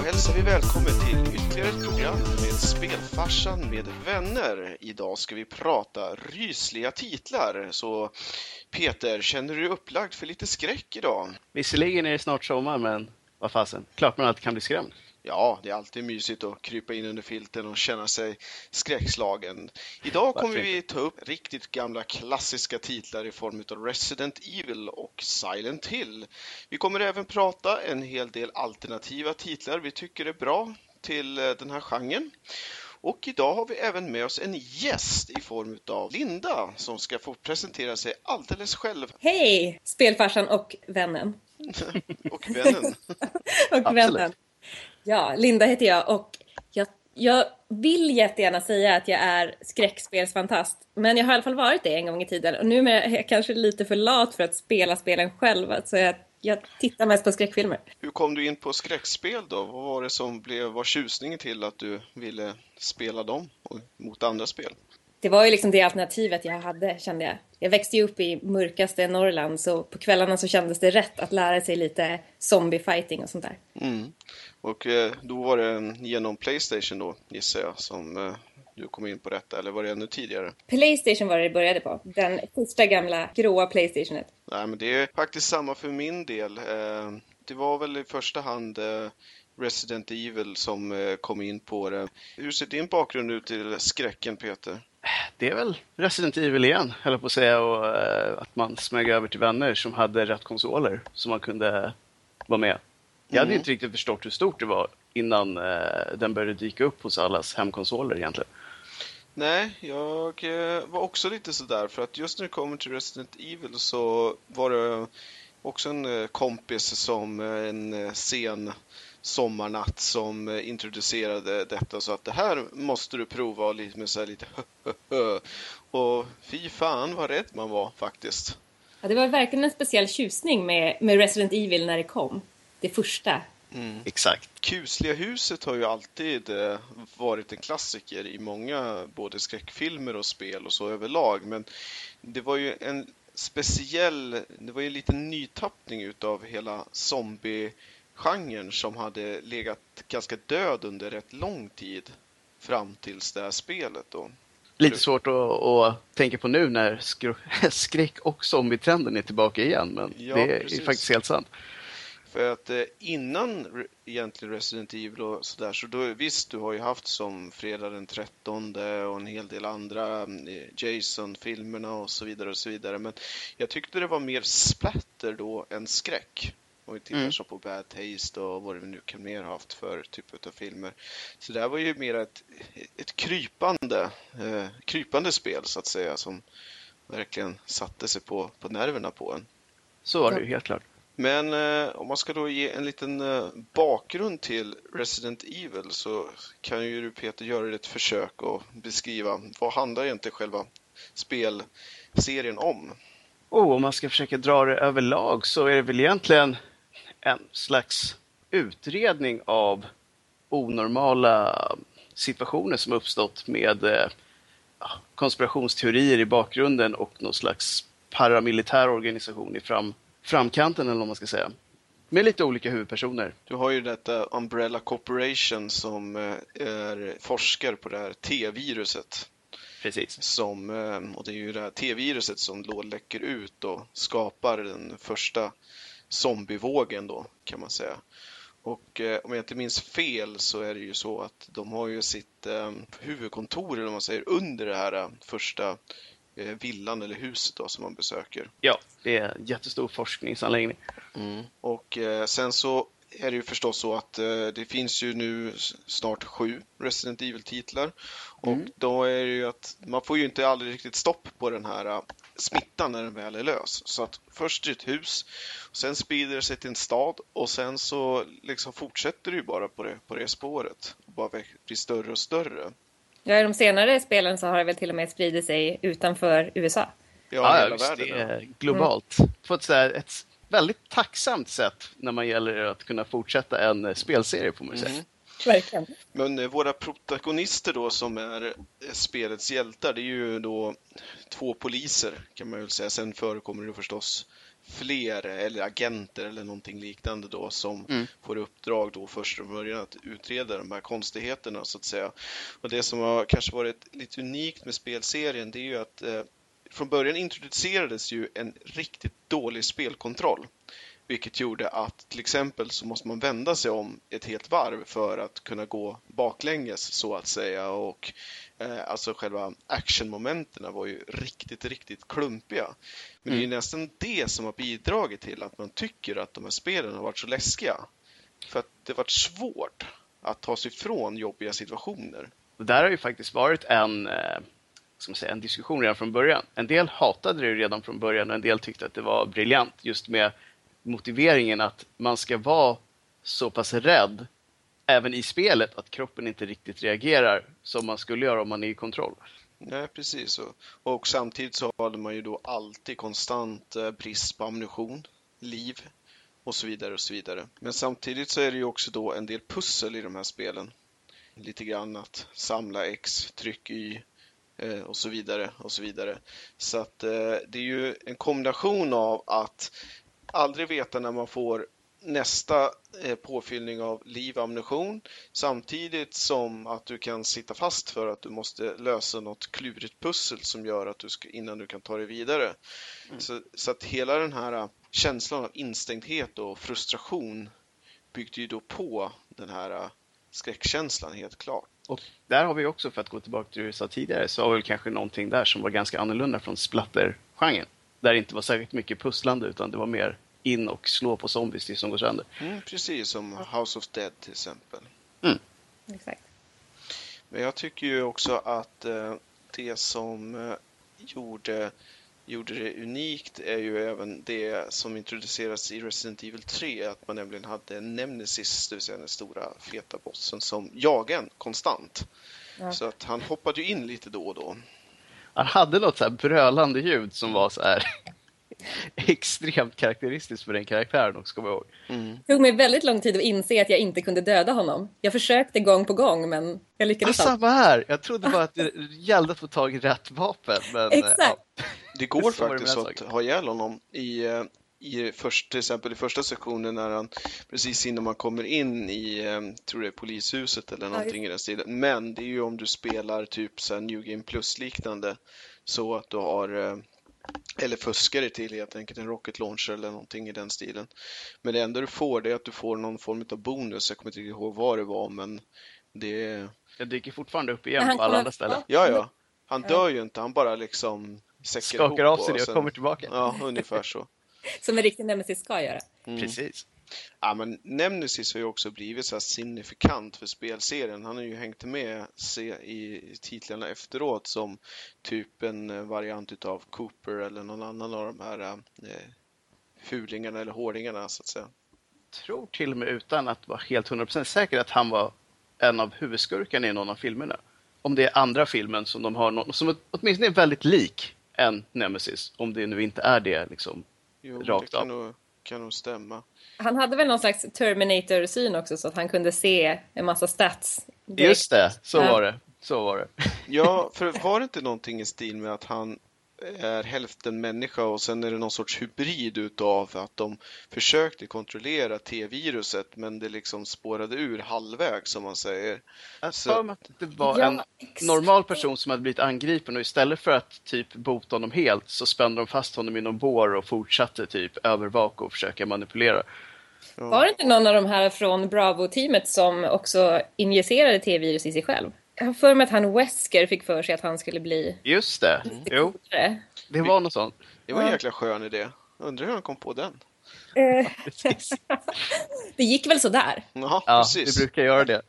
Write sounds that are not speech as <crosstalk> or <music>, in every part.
hälsar vi välkommen till ytterligare ett program med Spelfarsan med vänner. Idag ska vi prata rysliga titlar. Så Peter, känner du dig upplagd för lite skräck idag? Visserligen är det snart sommar, men vad fasen, klart man alltid kan bli skrämd. Ja, det är alltid mysigt att krypa in under filten och känna sig skräckslagen. Idag kommer Varför vi ta upp riktigt gamla klassiska titlar i form av Resident Evil och Silent Hill. Vi kommer även prata en hel del alternativa titlar vi tycker är bra till eh, den här genren. Och idag har vi även med oss en gäst i form av Linda som ska få presentera sig alldeles själv Hej! Spelfarsan och vännen. <laughs> och vännen. <laughs> Och Absolut. vännen. Ja, Linda heter jag och jag, jag vill jättegärna säga att jag är skräckspelsfantast. Men jag har i alla fall varit det en gång i tiden och nu är jag kanske lite för lat för att spela spelen själv. Så jag, jag tittar mest på skräckfilmer. Hur kom du in på skräckspel då? Vad var det som blev, var tjusningen till att du ville spela dem mot andra spel? Det var ju liksom det alternativet jag hade kände jag. Jag växte ju upp i mörkaste Norrland så på kvällarna så kändes det rätt att lära sig lite zombie-fighting och sånt där. Mm. Och eh, då var det genom Playstation då, gissar jag, som eh, du kom in på detta, eller var det ännu tidigare? Playstation var det det började på. Den första gamla gråa Playstationet. Nej, men det är faktiskt samma för min del. Eh, Det var väl i första hand Resident Evil som kom in på det. Hur ser din bakgrund ut till skräcken, Peter? Det är väl Resident Evil igen, höll på att säga, och eh, att man smög över till vänner som hade rätt konsoler så man kunde vara med. Jag hade Mm. inte riktigt förstått hur stort det var innan eh, den började dyka upp hos allas hemkonsoler egentligen. Nej, jag eh, var också lite sådär för att just när det kommer till Resident Evil så var det också en kompis som en sen sommarnatt som eh, introducerade detta så att det här måste du prova och lite med så här lite och fy fan vad rädd man var faktiskt. Ja, det var verkligen en speciell tjusning med, med Resident Evil när det kom. Det första. Exakt. Kusliga huset har ju alltid eh, varit en klassiker i många både skräckfilmer och spel och så överlag. Men det var ju en speciell, det var ju en liten nytappning utav hela zombie-genren som hade legat ganska död under rätt lång tid fram tills det här spelet då. Lite svårt att, att tänka på nu när skr- <laughs> skräck och zombietrenden är tillbaka igen, men Ja, det är precis. faktiskt helt sant. För att eh, innan egentligen Resident Evil och sådär, så då visst, du har ju haft som Fredag den 13 och en hel del andra eh, Jason-filmerna och så vidare och så vidare. Men jag tyckte det var mer splatter då än skräck. Om vi tittar Mm. så på Bad Taste och vad vi nu kan mer ha haft för typ av filmer. Så det här var ju mer ett, ett krypande, eh, krypande spel så att säga som verkligen satte sig på, på nerverna på en. Så var det ju helt klart. Men eh, om man ska då ge en liten eh, bakgrund till Resident Evil så kan ju du Peter göra ett försök att beskriva vad handlar egentligen själva spelserien om? Oh, om man ska försöka dra det överlag så är det väl egentligen en slags utredning av onormala situationer som uppstått med eh, konspirationsteorier i bakgrunden och någon slags paramilitär organisation i fram, framkanten eller vad man ska säga. Med lite olika huvudpersoner. Du har ju detta Umbrella Corporation som eh, är forskare på det här T-viruset. Precis. Som, eh, och det är ju det här T-viruset som då läcker ut och skapar den första zombievågen då, kan man säga. Och eh, om jag inte minns fel så är det ju så att de har ju sitt eh, huvudkontor, eller man säger, under det här eh, första eh, villan eller huset då som man besöker. Ja, det är en jättestor forskningsanläggning. Och eh, sen så är det ju förstås så att eh, det finns ju nu snart sju Resident Evil-titlar. Och då är det ju att man får ju inte aldrig riktigt stopp på den här eh, smittan när den väl är lös. Så att först i ett hus, och sen sprider det sig till en stad och sen så liksom fortsätter det ju bara på det, på det spåret. Och bara blir större och större. Ja, i de senare spelen så har det väl till och med spridit sig utanför USA. Ja, Ja, hela världen. det ja. globalt. På ett, så här, ett väldigt tacksamt sätt när man gäller att kunna fortsätta en eh, spelserie får man ju säga. Verkligen. Men eh, våra protagonister då som är eh, spelets hjältar, det är ju då två poliser kan man väl säga. Sen förekommer det förstås fler eller agenter eller någonting liknande då som Mm. får uppdrag då först från början att utreda de här konstigheterna så att säga. Och det som har kanske varit lite unikt med spelserien det är ju att eh, från början introducerades ju en riktigt dålig spelkontroll. Vilket gjorde att till exempel så måste man vända sig om ett helt varv för att kunna gå baklänges så att säga. Och eh, alltså själva actionmomenten var ju riktigt, riktigt klumpiga. Men det är ju nästan det som har bidragit till att man tycker att de här spelen har varit så läskiga. För att det varit svårt att ta sig ifrån jobbiga situationer. Och där har ju faktiskt varit en, eh, ska man säga, en diskussion redan från början. En del hatade det redan från början och en del tyckte att det var briljant just med motiveringen att man ska vara så pass rädd även i spelet att kroppen inte riktigt reagerar som man skulle göra om man är i kontroll. Nej, precis. Och, och samtidigt så hade man ju då alltid konstant eh, brist på ammunition, liv och så vidare och så vidare. Men samtidigt så är det ju också då en del pussel i de här spelen. Lite grann att samla X, tryck Y och så vidare och så vidare. Så att eh, det är ju en kombination av att aldrig veta när man får nästa eh, påfyllning av liv ammunition samtidigt som att du kan sitta fast för att du måste lösa något klurigt pussel som gör att du ska, innan du kan ta dig vidare. Så, så att hela den här eh, känslan av instängdhet och frustration byggde ju då på den här eh, skräckkänslan helt klart. Och där har vi också, för att gå tillbaka till det du sa tidigare, så har vi kanske någonting där som var ganska annorlunda från splatter-genren. Där det inte var särskilt mycket pusslande utan det var mer in och slå på zombies tills de går sönder. Mm, precis som House of Dead till exempel. Exakt. Men jag tycker ju också att eh, det som eh, gjorde, gjorde det unikt är ju även det som introduceras i Resident Evil 3, att man nämligen hade en Nemesis, det vill säga den stora feta bossen, som jagade en konstant. Ja. Så att han hoppade ju in lite då och då. Han hade något så här brölande ljud som var så här <laughs> extremt karaktäristiskt för den karaktären också, kommer jag ihåg. Det tog mig väldigt lång tid att inse att jag inte kunde döda honom. Jag försökte gång på gång, men jag Ja, lyckades aldrig. samma här! Jag trodde bara att det gällde att få tag i rätt vapen. Men, Exakt. Ja. Det går <laughs> det faktiskt att ha ihjäl honom i, eh, i först, till exempel i första sektionen när han precis innan man kommer in i, eh, tror det är polishuset eller någonting i den stilen. Men det är ju om du spelar typ så här New Game Plus liknande så att du har eh, eller fuskar det till helt enkelt en rocket launcher eller någonting i den stilen. Men det enda du får det är att du får någon form av bonus. Jag kommer inte ihåg vad det var men det Jag dyker fortfarande upp igen på alla andra ställen. Ja, ja. Han dör ju inte, han bara liksom Skakar av sig det och sen- kommer tillbaka. Ja, ungefär så. <laughs> Som en riktig nemesis ska göra. Mm. Precis. Ja, men Nemesis har ju också blivit så signifikant för spelserien. Han har ju hängt med i titlarna efteråt som typ en eh, variant utav Cooper eller någon annan av de här eh, fulingarna eller hårdingarna så att säga. tror till och med utan att vara helt 100% säker att han var en av huvudskurkarna i någon av filmerna. Om det är andra filmen som de har någon, som åtminstone är väldigt lik en Nemesis. Om det nu inte är det liksom. Jo, Rakt det kan av. nog, kan nog stämma. Han hade väl någon slags Terminator-syn också så att han kunde se en massa stats. direkt. Just det, så Ja. var det. Så var det. Ja, <laughs> för var det inte någonting i stil med att han är hälften människa och sen är det någon sorts hybrid utav att de försökte kontrollera T-viruset men det liksom spårade ur halvvägs som man säger. Jag Så- att det var Ja, en exakt. normal person som hade blivit angripen och istället för att typ bota honom helt så spände de fast honom i någon bår och fortsatte typ övervaka och försöka manipulera. Var det inte någon av de här från Bravo-teamet som också injicerade T-virus i sig själv? Jag har för mig att han Wesker fick för sig att han skulle bli Just det, jo, coolare. det var något sånt. Det var en Ja. jäkla skön idé. Undrar hur han kom på den? Eh, Precis. <laughs> det gick väl sådär. Jaha, Ja, precis. vi brukar göra det.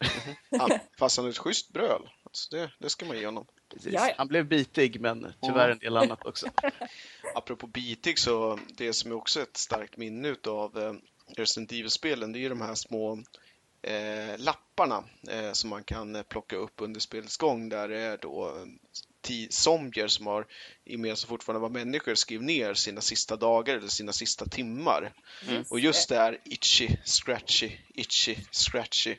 <laughs> Fast han är ett schysst bröl. Alltså det, det ska man ge honom. Precis. Ja, ja. Han blev bitig, men tyvärr en del annat också. <laughs> Apropå bitig så det som är också ett starkt minne utav eh, Resident Evil-spelen det är ju de här små lapparna eh, som man kan eh, plocka upp under spelets gång där det är då eh, zombier som har, i och med som fortfarande var människor, skrivit ner sina sista dagar eller sina sista timmar. Och just det här itchy, scratchy, itchy, scratchy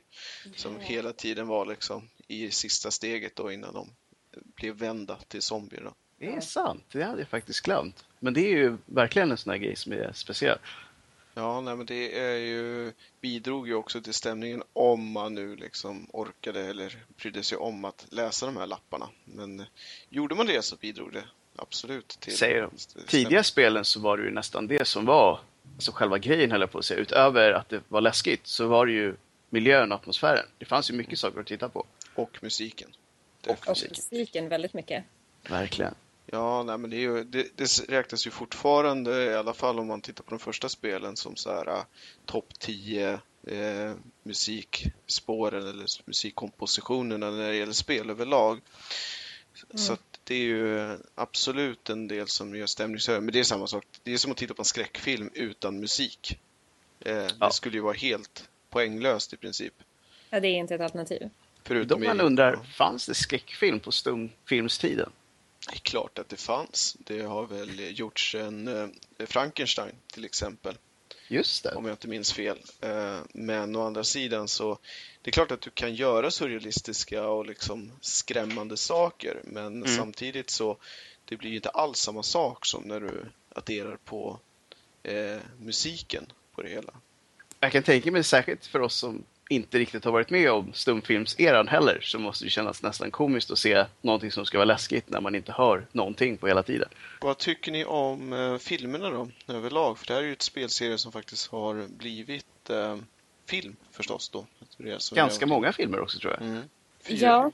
som hela tiden var liksom i sista steget då innan de blev vända till zombier. Då. Det är sant, det hade jag faktiskt glömt. Men det är ju verkligen en sån här grej som är speciell. Ja, nej, men det är ju, bidrog ju också till stämningen om man nu liksom orkade eller brydde sig om att läsa de här lapparna. Men gjorde man det så bidrog det absolut till Säger de. Tidiga spelen så var det ju nästan det som var alltså själva grejen höll jag på att säga. Utöver att det var läskigt så var det ju miljön och atmosfären. Det fanns ju mycket saker att titta på. Och musiken. Och Och musiken väldigt mycket. Verkligen. Ja, nej, men det, är ju, det, det räknas ju fortfarande, i alla fall om man tittar på de första spelen, som så här uh, topp 10 eh, musikspåren eller musikkompositionerna när det gäller spel överlag. Så att det är ju absolut en del som gör stämningshöjande. Men det är samma sak. Det är som att titta på en skräckfilm utan musik. Eh, Ja. Det skulle ju vara helt poänglöst i princip. Ja, det är inte ett alternativ. Då Förutom man i- undrar, ja. fanns det skräckfilm på stumfilmstiden? Det är klart att det fanns. Det har väl gjorts en eh, Frankenstein till exempel, Just det. om jag inte minns fel. Eh, men å andra sidan så, det är klart att du kan göra surrealistiska och liksom skrämmande saker, men samtidigt så, det blir ju inte alls samma sak som när du adderar på eh, musiken på det hela. Jag kan tänka mig särskilt för oss som inte riktigt har varit med om stumfilmseran heller så måste det kännas nästan komiskt att se någonting som ska vara läskigt när man inte hör någonting på hela tiden. Vad tycker ni om eh, filmerna då, överlag? För det här är ju ett spelserie som faktiskt har blivit eh, film förstås då. Ganska jag- många filmer också tror jag. Mm. Ja.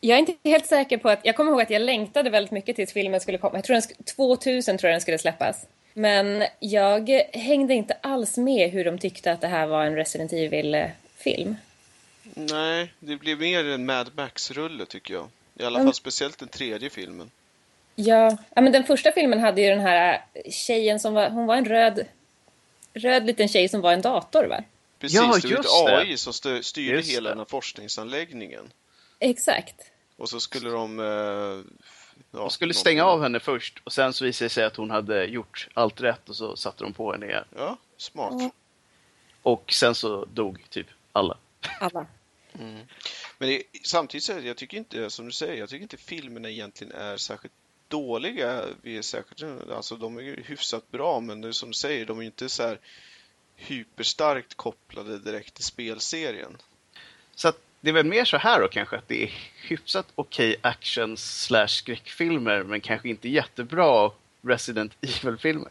Jag är inte helt säker på att... Jag kommer ihåg att jag längtade väldigt mycket tills filmen skulle komma. Jag tror den, sk- 2000 tror jag den skulle släppas. Men jag hängde inte alls med hur de tyckte att det här var en Resident Evil-film. Nej, det blev mer en Mad Max-rulle tycker jag. I alla Mm. fall speciellt den tredje filmen. Ja, ja, men den första filmen hade ju den här tjejen som var... Hon var en röd... Röd liten tjej som var en dator, va? Precis, Ja, det var ett just det. AI som styrde Just hela det. den här forskningsanläggningen. Exakt. Och så skulle de... Eh, ja, De skulle stänga av henne först och sen så visade det sig att hon hade gjort allt rätt och så satte de på henne igen. Ja, smart. Ja. Och sen så dog typ alla. Alla. Men det, samtidigt så är det, jag tycker inte, som du säger, jag tycker inte filmerna egentligen är särskilt dåliga. Vi är särskilt, alltså de är ju hyfsat bra, men det är som du säger, de är ju inte så här hyperstarkt kopplade direkt till spelserien. Så att det är väl mer så här då kanske att det är hyfsat okej action slash skräckfilmer men kanske inte jättebra Resident Evil-filmer.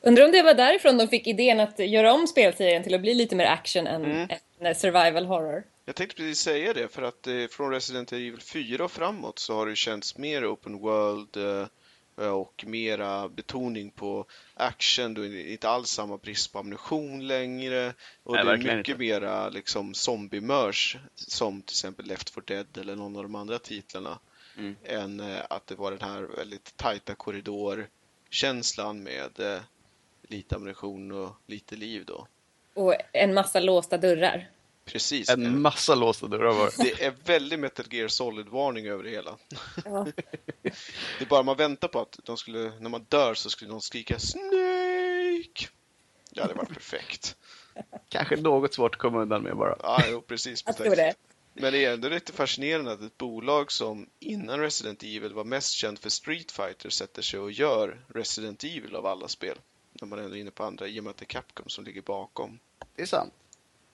Undrar om det var därifrån de fick idén att göra om spelserien till att bli lite mer action än, Mm. Survival horror. Jag tänkte precis säga det, för att eh, från Resident Evil 4 och framåt så har det känts mer open world eh, och mera betoning på action. Du är inte alls samma brist på ammunition längre. Och Nej, det är mycket inte. mera liksom zombie-mörs som till exempel Left 4 Dead eller någon av de andra titlarna. Mm. Än eh, att det var den här väldigt tajta korridorkänslan med eh, lite ammunition och lite liv då. Och en massa låsta dörrar. Precis. En massa låsta dörrar var det. Är väldigt Metal Gear Solid-varning över det hela. Ja. <laughs> Det är bara man väntar på att de skulle, när man dör så skulle någon skrika Snake! Ja, det var perfekt. <laughs> Kanske något svårt att komma undan med bara. Ja, jo, precis. Jag tror det. Men det är ändå lite fascinerande att ett bolag som innan Resident Evil var mest känt för Street Fighter sätter sig och gör Resident Evil av alla spel. När man ändå är inne på andra, i och med att det är Capcom som ligger bakom. Det är sant.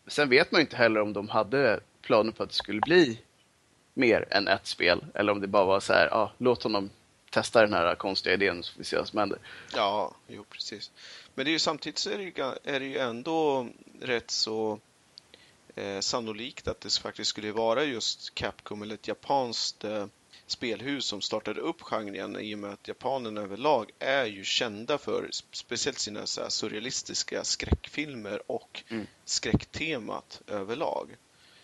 Sen vet man ju inte heller om de hade planer på att det skulle bli mer än ett spel. Eller om det bara var så här, ja, låt honom testa den här konstiga idén så får vi se vad som händer. Ja, jo precis. Men det är ju samtidigt så är det ju, är det ju ändå rätt så eh, sannolikt att det faktiskt skulle vara just Capcom eller ett japanskt eh, spelhus som startade upp genren igen i och med att japanerna överlag är ju kända för sp- speciellt sina så surrealistiska skräckfilmer och Mm. skräcktemat överlag.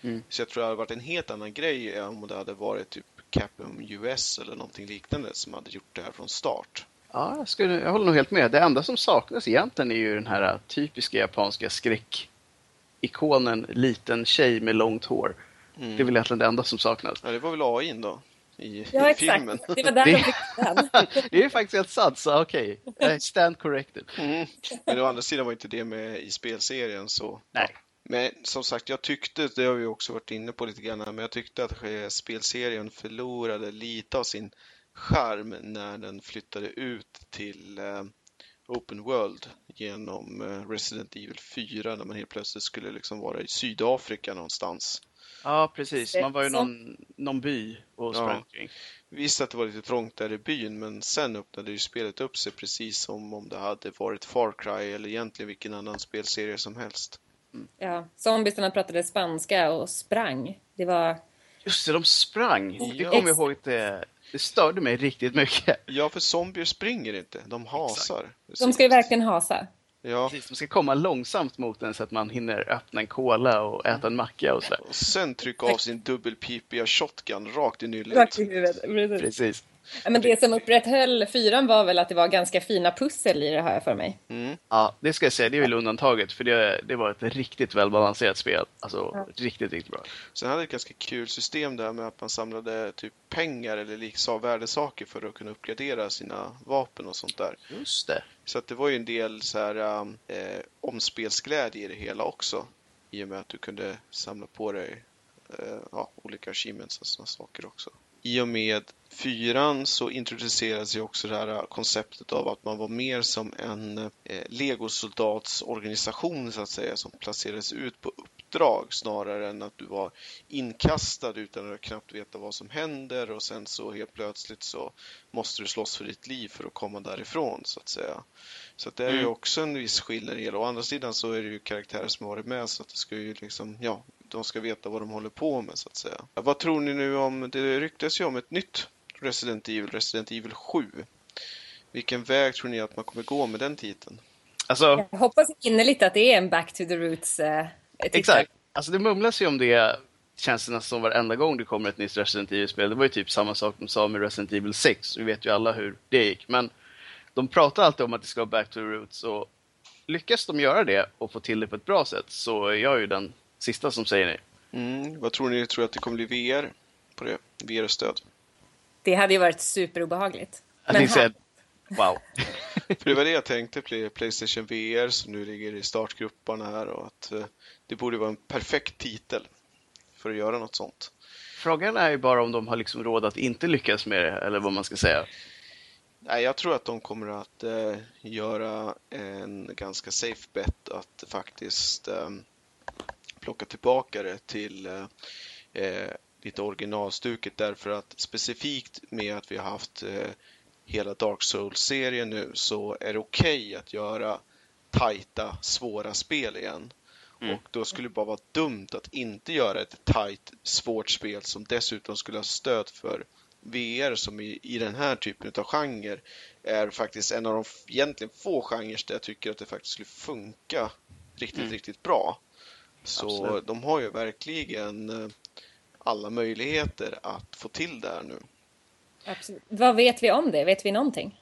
Mm. Så jag tror det hade varit en helt annan grej om det hade varit typ Capcom US eller någonting liknande som hade gjort det här från start. Ja, jag, skulle, jag håller nog helt med. Det enda som saknas egentligen är ju den här typiska japanska skräckikonen, liten tjej med långt hår. Mm. Det är väl egentligen det enda som saknas. Ja, det var väl AI då i, Ja, i exakt. filmen. Det var där Det- de fick den. <laughs> Det är faktiskt helt sant, så okej. Okay. <laughs> Stand corrected. Mm. Men å andra sidan var inte det med i spelserien så. Nej. Men som sagt, jag tyckte, det har vi också varit inne på lite grann, men jag tyckte att eh, spelserien förlorade lite av sin charm när den flyttade ut till eh, Open World genom eh, Resident Evil 4 när man helt plötsligt skulle liksom vara i Sydafrika någonstans. Ja, precis. Man var ju någon, någon by och sprang kring. Visst att det var lite trångt där i byn, men sen öppnade ju spelet upp sig precis som om det hade varit Far Cry eller egentligen vilken annan spelserie som helst. Ja, zombiesarna pratade spanska och sprang. Det var... Just det, de sprang. Ja. Det kommer jag ihåg att det, det störde mig riktigt mycket. Ja, för zombier springer inte, de hasar. De ska ju verkligen hasa. Ja, Precis, de ska komma långsamt mot en så att man hinner öppna en cola och äta en macka och sådär. och sen trycka av sin dubbelpipiga shotgun rakt i nyllet. Rakt i huvudet. Precis. Precis. Ja, men det som upprätthöll fyran var väl att det var ganska fina pussel i det, har jag för mig. Mm. Ja, det ska jag säga, det är väl undantaget för det, det var ett riktigt välbalanserat spel. Alltså, Ja. riktigt, riktigt bra. Sen hade det ett ganska kul system där med att man samlade typ pengar eller liksom värdesaker för att kunna uppgradera sina vapen och sånt där. Just det. Så att det var ju en del så här um, eh, omspelsglädje i det hela också. I och med att du kunde samla på dig eh, ja, olika achievements och sådana saker också. I och med fyran så introducerades ju också det här uh, konceptet av att man var mer som en eh, legosoldatsorganisation så att säga som placerades ut på uppdrag snarare än att du var inkastad utan att knappt veta vad som händer och sen så helt plötsligt så måste du slåss för ditt liv för att komma därifrån så att säga. Så att det är ju Mm. också en viss skillnad i det. Å andra sidan så är det ju karaktärer som har varit med så att det ska ju liksom, ja, de ska veta vad de håller på med så att säga. Vad tror ni nu om, det ryktas ju om ett nytt Resident Evil, Resident Evil 7. Vilken väg tror ni att man kommer gå med den titeln? Alltså, Jag hoppas innerligt att det är en back to the roots eh. Exakt. Alltså det mumlas ju om det känns det nästan som varenda gång det kommer ett nytt Resident Evil-spel. Det var ju typ samma sak de sa med Resident Evil 6. Vi vet ju alla hur det gick. Men de pratar alltid om att det ska vara back to the roots. Och lyckas de göra det och få till det på ett bra sätt så är jag ju den sista som säger nej. Mm, vad tror ni? Tror att det kommer bli VR på det? VR-stöd? Det hade ju varit superobehagligt. Jag Men säga, wow. <laughs> För det var det jag tänkte, Play- Playstation VR som nu ligger i startgrupperna här och att eh, det borde vara en perfekt titel för att göra något sånt. Frågan är ju bara om de har liksom råd att inte lyckas med det, eller vad man ska säga. Nej, jag tror att de kommer att eh, göra en ganska safe bet att faktiskt eh, plocka tillbaka det till eh, eh, lite originalstuket därför att specifikt med att vi har haft eh, hela Dark Souls-serien nu så är det okej att göra tajta, svåra spel igen. Mm. Och då skulle det bara vara dumt att inte göra ett tajt, svårt spel som dessutom skulle ha stöd för VR som i, i den här typen av genre är faktiskt en av de egentligen få genrer där jag tycker att det faktiskt skulle funka riktigt, Mm. riktigt bra. Så Absolut. de har ju verkligen eh, alla möjligheter att få till det här nu. Absolut. Vad vet vi om det? Vet vi någonting?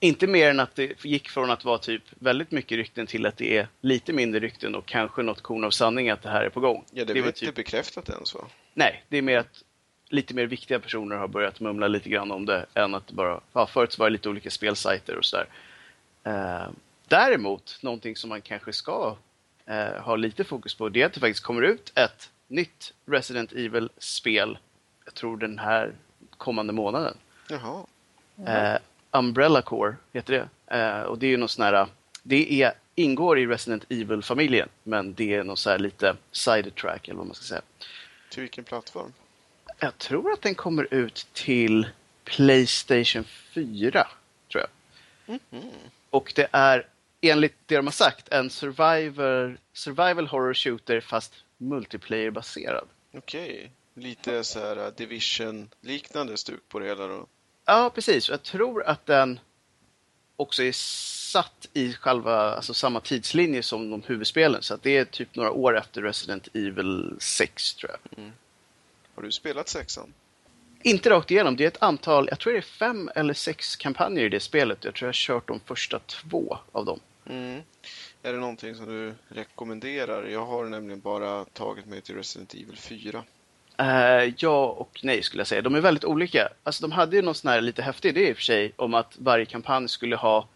Inte mer än att det gick från att vara typ väldigt mycket rykten till att det är lite mindre rykten och kanske något korn av sanning att det här är på gång. Ja, det, det var inte typ, bekräftat ens va? nej, det är mer att lite mer viktiga personer har börjat mumla lite grann om det än att bara, ja, förut så var det lite olika spelsajter och sådär. Eh, däremot, någonting som man kanske ska eh, ha lite fokus på, det är att det faktiskt kommer ut ett nytt Resident Evil-spel, jag tror den här kommande månaden. Jaha. Eh, Umbrella Core heter det. Eh, och det är ju någon sån här, det är, ingår i Resident Evil-familjen, men det är någon så här lite sidetrack eller vad man ska säga. Till vilken plattform? Jag tror att den kommer ut till Playstation 4, tror jag. Och det är enligt det de har sagt en survivor, survival horror shooter fast multiplayer-baserad. Okej. Lite så här uh, Division-liknande stuk på det hela då. Ja, precis. Jag tror att den också är satt i själva, alltså samma tidslinje som de huvudspelen. Så det är typ några år efter Resident Evil 6, tror jag. Har du spelat sexan? Inte rakt igenom. Det är ett antal, jag tror det är fem eller sex kampanjer i det spelet. Jag tror jag har kört de första två av dem. Mm. Är det någonting som du rekommenderar? Jag har nämligen bara tagit mig till Resident Evil 4. Eh, ja och nej skulle jag säga. De är väldigt olika. Alltså de hade ju någon sån här lite häftig idé i och för sig om att varje kampanj skulle ha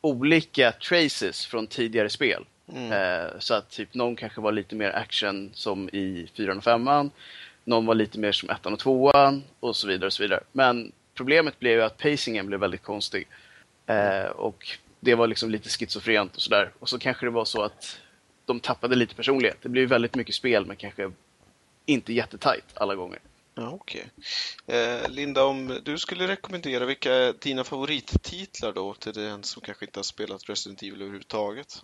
olika traces från tidigare spel. Mm. Eh, så att typ någon kanske var lite mer action som i 4 och 5 Någon var lite mer som ettan och tvåan och så vidare och så vidare. Men problemet blev ju att pacingen blev väldigt konstig. Eh, och det var liksom lite schizofrent och sådär. Och så kanske det var så att de tappade lite personlighet. Det blev väldigt mycket spel men kanske inte jättetajt alla gånger. Ja, Okej. Okay. Eh, Linda, om du skulle rekommendera, vilka är dina favorittitlar då till den som kanske inte har spelat Resident Evil överhuvudtaget?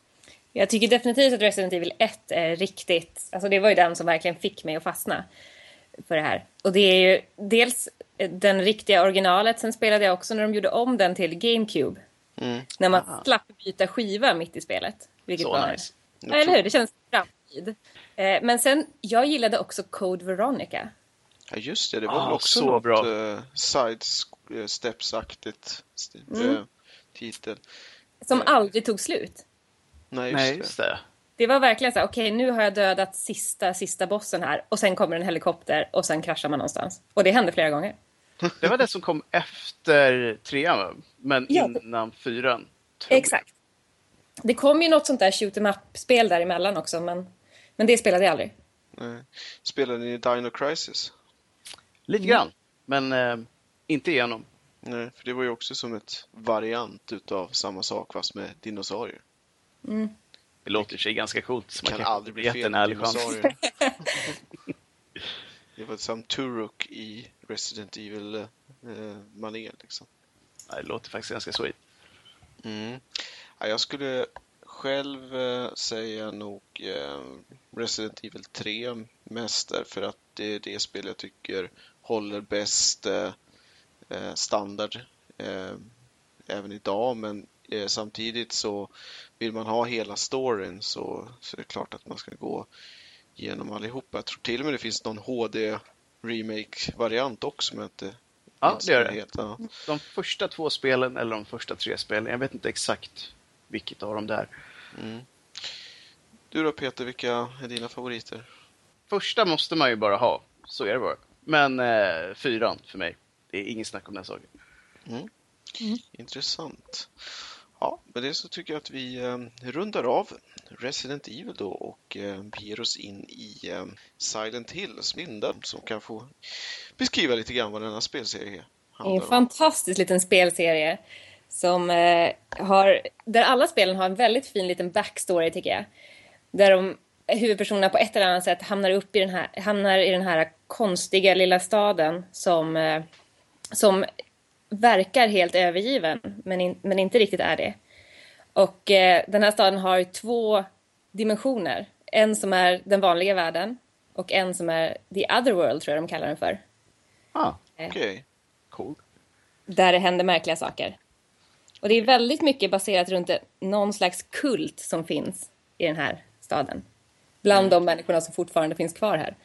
Jag tycker definitivt att Resident Evil 1 är riktigt, alltså det var ju den som verkligen fick mig att fastna för det här. Och det är ju dels den riktiga originalet, sen spelade jag också när de gjorde om den till GameCube. Mm. När man Aha. slapp byta skiva mitt i spelet. Vilket Så var... nice. Ja, eller hur? Det känns framtid. Eh, men sen, jag gillade också Code Veronica. Ja, just det. Det var ah, väl också så något bra. Uh, sidesteps-aktigt mm. uh, titel. Som uh, aldrig tog slut. Nej, just, Nej, just det. det. Det var verkligen så här, okej okay, nu har jag dödat sista, sista bossen här och sen kommer en helikopter och sen kraschar man någonstans. Och det hände flera gånger. <laughs> Det var det som kom efter trean, men ja. innan fyran. Exakt. Det kom ju något sånt där shoot em up-spel däremellan också, men, men det spelade jag aldrig. Nej. Spelade ni Dino Crisis? Lite grann, men eh, inte igenom. Nej, för det var ju också som ett variant utav samma sak fast med dinosaurier. Mm. Det låter sig ganska coolt. Man kan, aldrig bli fel med dinosaurier. <laughs> det var som Turok i Resident Evil-manér. Eh, liksom. det låter faktiskt ganska sweet. Mm. Ja, jag skulle själv eh, säga nog eh, Resident Evil 3 mest därför att det är det spel jag tycker håller bäst eh, standard även idag men samtidigt så vill man ha hela storyn så, så är det klart att man ska gå igenom allihopa. Jag tror till och med det finns någon HD remake-variant också men inte Ja, det gör det. Helt, ja. De första två spelen eller de första tre spelen, jag vet inte exakt vilket av dem det är. Mm. Du då Peter, vilka är dina favoriter? Första måste man ju bara ha, så är det bara. Men eh, fyran för mig. Det är ingen snack om den saken. Mm. Mm. Intressant. Ja, med det så tycker jag att vi eh, rundar av Resident Evil då och eh, beger oss in i eh, Silent Hill, Linda, som kan få beskriva lite grann vad denna spelserie handlar om. En fantastisk liten spelserie som eh, har, där alla spelen har en väldigt fin liten backstory tycker jag. Där de huvudpersonerna på ett eller annat sätt hamnar upp i den här, hamnar i den här konstiga lilla staden som, eh, som verkar helt övergiven men, in, men inte riktigt är det. Och eh, den här staden har två dimensioner. En som är den vanliga världen och en som är the other world tror jag de kallar den för. Ah, okej. Okay. Cool. Där det händer märkliga saker. Och det är väldigt mycket baserat runt någon slags kult som finns i den här staden. Bland mm. de människorna som fortfarande finns kvar här.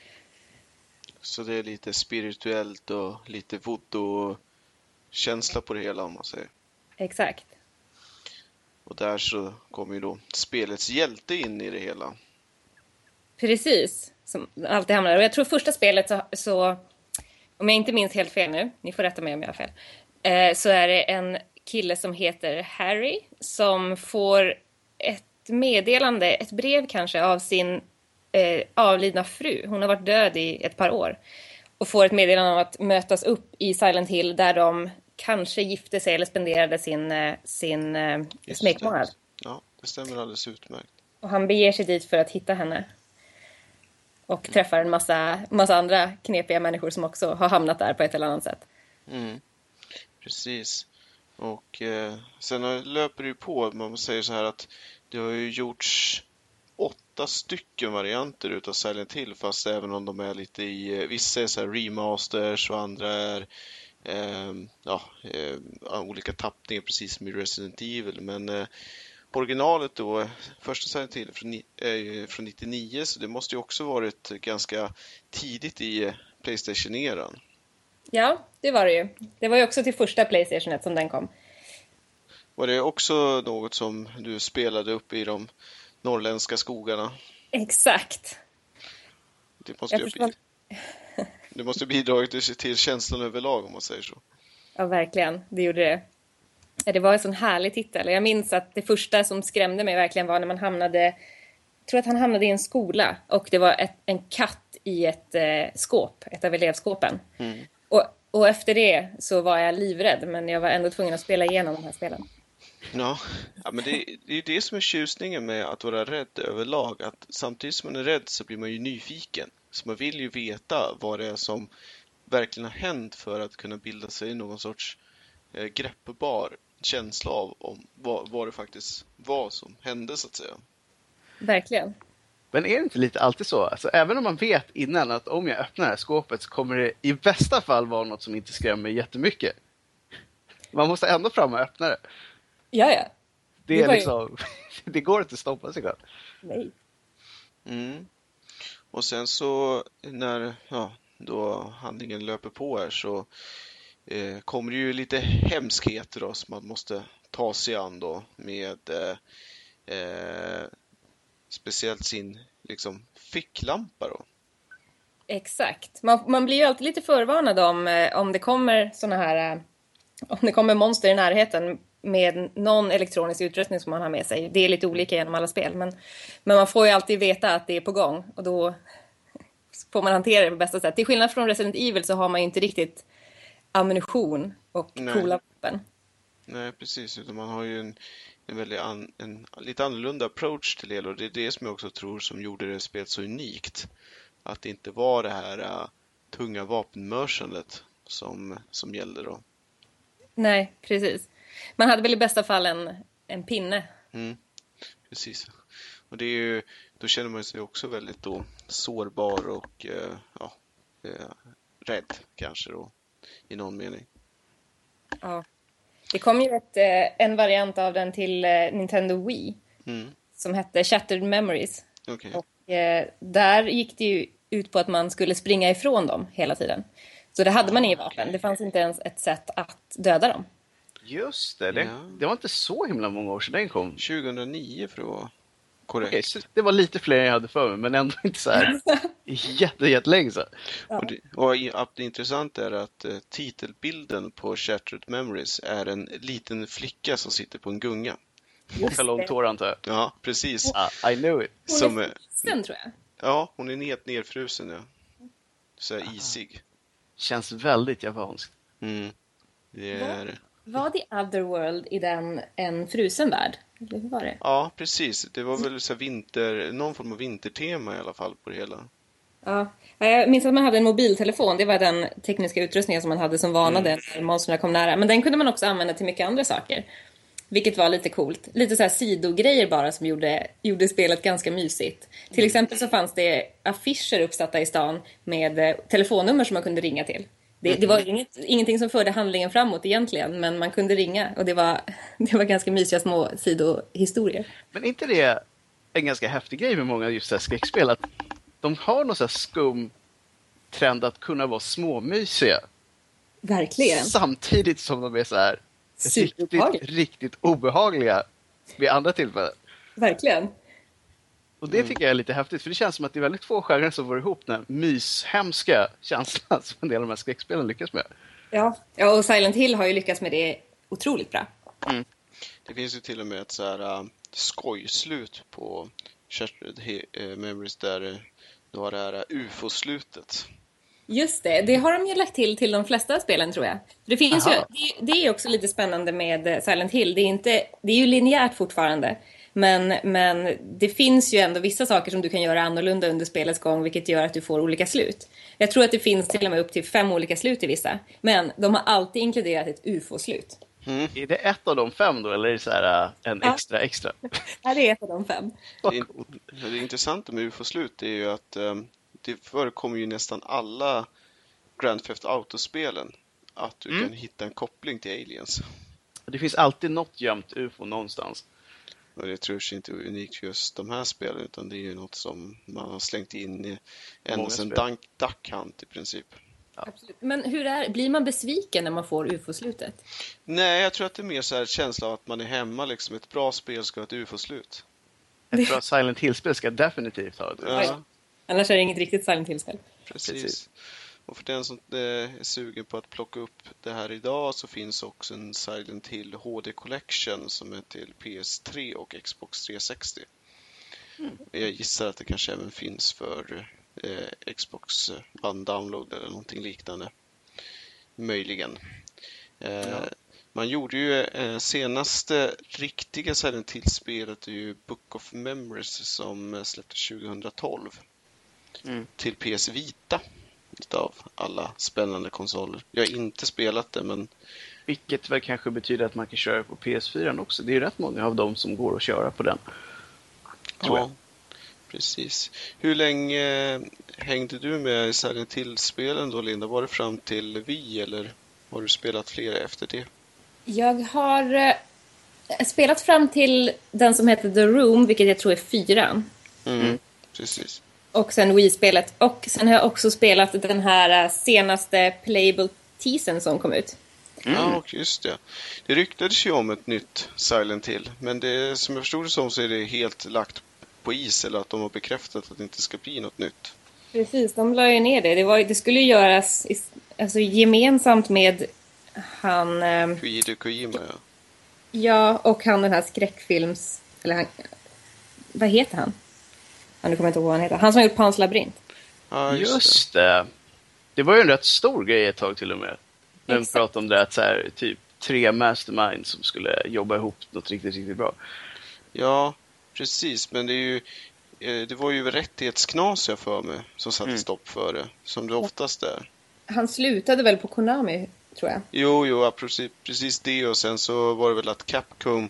Så det är lite spirituellt och lite voodoo-känsla på det hela om man säger. Exakt. Och där så kommer ju då spelets hjälte in i det hela. Precis, som alltid hamnar Och jag tror första spelet så, så, om jag inte minns helt fel nu, ni får rätta mig om jag har fel, eh, så är det en kille som heter Harry som får ett meddelande, ett brev kanske, av sin eh, avlidna fru. Hon har varit död i ett par år. Och får ett meddelande om att mötas upp i Silent Hill där de kanske gifte sig eller spenderade sin, eh, sin eh, smekmånad. Ja, det stämmer alldeles utmärkt. Och han beger sig dit för att hitta henne. Och mm. träffar en massa, massa andra knepiga människor som också har hamnat där på ett eller annat sätt. Mm. Precis. Och eh, sen löper det ju på, man säger så här att det har ju gjorts åtta stycken varianter utav Silent Hill fast även om de är lite i, eh, vissa är så remasters och andra är eh, ja, eh, olika tappningar precis som i Resident Evil men eh, originalet då, första Silent Hill från, är eh, från 99 så det måste ju också varit ganska tidigt i eh, Playstation-eran. Ja, det var det ju. Det var ju också till första Playstation 1 som den kom. Var det också något som du spelade upp i de norrländska skogarna? Exakt. Det måste, ju <laughs> det måste bidragit till känslan överlag om man säger så. Ja, verkligen. Det gjorde det. Det var en sån härlig titel. Jag minns att det första som skrämde mig verkligen var när man hamnade jag tror att han hamnade i en skola och det var ett, en katt i ett eh, skåp, ett av elevskåpen. Mm. Och och efter det så var jag livrädd, men jag var ändå tvungen att spela igenom de här spelen. Ja, ja men det, det är det som är tjusningen med att vara rädd överlag. Att samtidigt som man är rädd så blir man ju nyfiken. Så man vill ju veta vad det är som verkligen har hänt för att kunna bilda sig någon sorts eh, greppbar känsla av om vad, vad det faktiskt var som hände så att säga. Verkligen. Men är det inte lite alltid så? Alltså, även om man vet innan att om jag öppnar det här skåpet så kommer det i bästa fall vara något som inte skrämmer jättemycket. Man måste ändå fram och öppna det. Ja, ja. Det, Det ju- liksom, <laughs> det går inte att stoppa sig själv. Nej. Mm. Och sen så när ja, då handlingen löper på här så eh, kommer det ju lite hemskheter då som man måste ta sig an då med eh, eh, speciellt sin liksom ficklampa då. Exakt. Man, man blir ju alltid lite förvarnad om, eh, om det kommer såna här... eh, Om det kommer monster i närheten med någon elektronisk utrustning som man har med sig. Det är lite olika genom alla spel, men, men man får ju alltid veta att det är på gång och då får man hantera det på bästa sätt. Till skillnad från Resident Evil så har man ju inte riktigt ammunition och Nej. coola vapen. Nej, precis, utan man har ju en, en väldigt an, en lite annorlunda approach till det och det är det som jag också tror som gjorde det spelet så unikt. Att det inte var det här äh, tunga vapenmörsandet som, som gällde då. Nej, precis. Man hade väl i bästa fall en, en pinne. Mm, precis. Och det är ju, då känner man sig också väldigt då sårbar och eh, ja, eh, rädd kanske då i någon mening. Ja. Det kom ju ett, eh, en variant av den till eh, Nintendo Wii Mm, som hette Shattered Memories. okej. Och eh, där gick det ju ut på att man skulle springa ifrån dem hela tiden. Så det hade man inget vapen. Det fanns inte ens ett sätt att döda dem. Just det, det, Ja. det var inte så himla många år sedan den kom. 2009 för att vara korrekt. Så det var lite fler än jag hade för mig, men ändå inte så här <laughs> jätte, jättelänge sedan. Och, det, och det intressanta är att eh, titelbilden på Shattered Memories är en liten flicka som sitter på en gunga. Och fälla om tår antar jag. Ja, precis. Ah, I knew it. Hon Som är frusen tror jag. ja, hon är helt nedfrusen. Ja. Så här isig. Känns väldigt japanskt. Mm. Det är... Var The Otherworld i den en frusen värld? Eller hur var det? Ja, precis. Det var väl så vinter, någon form av vintertema i alla fall på det hela. Ja. Ja, Jag minns att man hade en mobiltelefon. Det var den tekniska utrustningen som man hade som varnade när monstren kom nära. Men den kunde man också använda till mycket andra saker. Vilket var lite coolt. Lite så här sidogrejer bara som gjorde, gjorde spelet ganska mysigt. Till exempel så fanns det affischer uppsatta i stan med eh, telefonnummer som man kunde ringa till. Det, det var inget, ingenting som förde handlingen framåt egentligen, men man kunde ringa och det var, <laughs> det var ganska mysiga små sidohistorier. Men inte det en ganska häftig grej med många just skräckspel? Att de har någon så här skum trend att kunna vara småmysiga. Verkligen. Samtidigt som de är så här riktigt, riktigt obehagliga vid andra tillfällen. Verkligen. Och det tycker jag är lite häftigt, för det känns som att det är väldigt få genrer som går ihop den myshemska känslan <laughs> som en del av de här skräckspelen lyckas med. Ja. ja, och Silent Hill har ju lyckats med det otroligt bra. Det finns ju till och med ett så här uh, skojslut på Shattered He- eh, Memories där uh, du har det här ufo-slutet. Just det, det har de ju lagt till till de flesta spelen tror jag. Det, finns ju, det, det är också lite spännande med eh, Silent Hill. Det är, inte, det är ju linjärt fortfarande. Men, men det finns ju ändå vissa saker som du kan göra annorlunda under spelets gång vilket gör att du får olika slut. Jag tror att det finns till och med upp till fem olika slut i vissa. Men de har alltid inkluderat ett ufo-slut. Är det ett av de fem då, eller är det så här äh, en Ja. extra extra? <laughs> Ja, det är ett av de fem. Det, det intressanta med ufo-slut är ju att um, det förekommer ju i nästan alla Grand Theft Auto-spelen att du Mm. kan hitta en koppling till aliens. Det finns alltid något gömt ufo någonstans. Och det tror jag inte är unikt för just de här spelen utan det är ju något som man har slängt in i ända sedan Duck Hunt i princip. Absolut. Men hur är, blir man besviken när man får ufo-slutet? Nej, jag tror att det är mer så här känsla av att man är hemma liksom. Ett bra spel ska ha ett ufo-slut. Ett bra Silent Hill-spel ska definitivt ha det. Ja, Annars är det inget riktigt Silent Hill-spel. precis. Precis. Och för den som eh, är sugen på att plocka upp det här idag så finns också en Silent Hill HD Collection som är till PS3 och Xbox 360. Jag gissar att det kanske även finns för eh, Xbox One Download eller någonting liknande. möjligen. Ja. Man gjorde ju eh, senaste riktiga Silent Hill-spelet är ju Book of Memories som släpptes 2012 mm. till PS Vita av alla spännande konsoler. Jag har inte spelat det men vilket väl kanske betyder att man kan köra på PS4 också. Det är rätt många av dem som går att köra på den. Tror ja, jag. Precis. Hur länge hängde du med i Silent Hill-spelen då, Linda? Var det fram till Wii eller har du spelat flera efter det? Jag har eh, spelat fram till den som heter The Room, vilket jag tror är fyran. Mm, mm. Precis. Och sen Wii-spelet. Och sen har jag också spelat den här eh, senaste Playable Teasen som kom ut. Mm. Ja, just det. Det ryktades ju om ett nytt Silent Hill, men det, som jag förstod det som så är det helt lagt på is, eller att de har bekräftat att det inte ska bli något nytt. Precis, de la ju ner det. Det, var, det skulle göras alltså, gemensamt med han... Eh, Hideo Kojima, ja. Ja, och han den här skräckfilms... Eller han... Vad heter han? Ja, nu kommer jag inte ihåg vad han heter. Han som har gjort Pans labyrint. Ja, just, just det. det. det. var ju en rätt stor grej ett tag till och med. När de pratade om det att så här, typ tre masterminds som skulle jobba ihop något riktigt, riktigt bra. Ja, precis. Men det är ju eh, det var ju rättighetsknas jag för mig som satte mm. stopp för det. Som det oftast är. Han slutade väl på Konami, tror jag? Jo, jo, precis, precis det och sen så var det väl att Capcom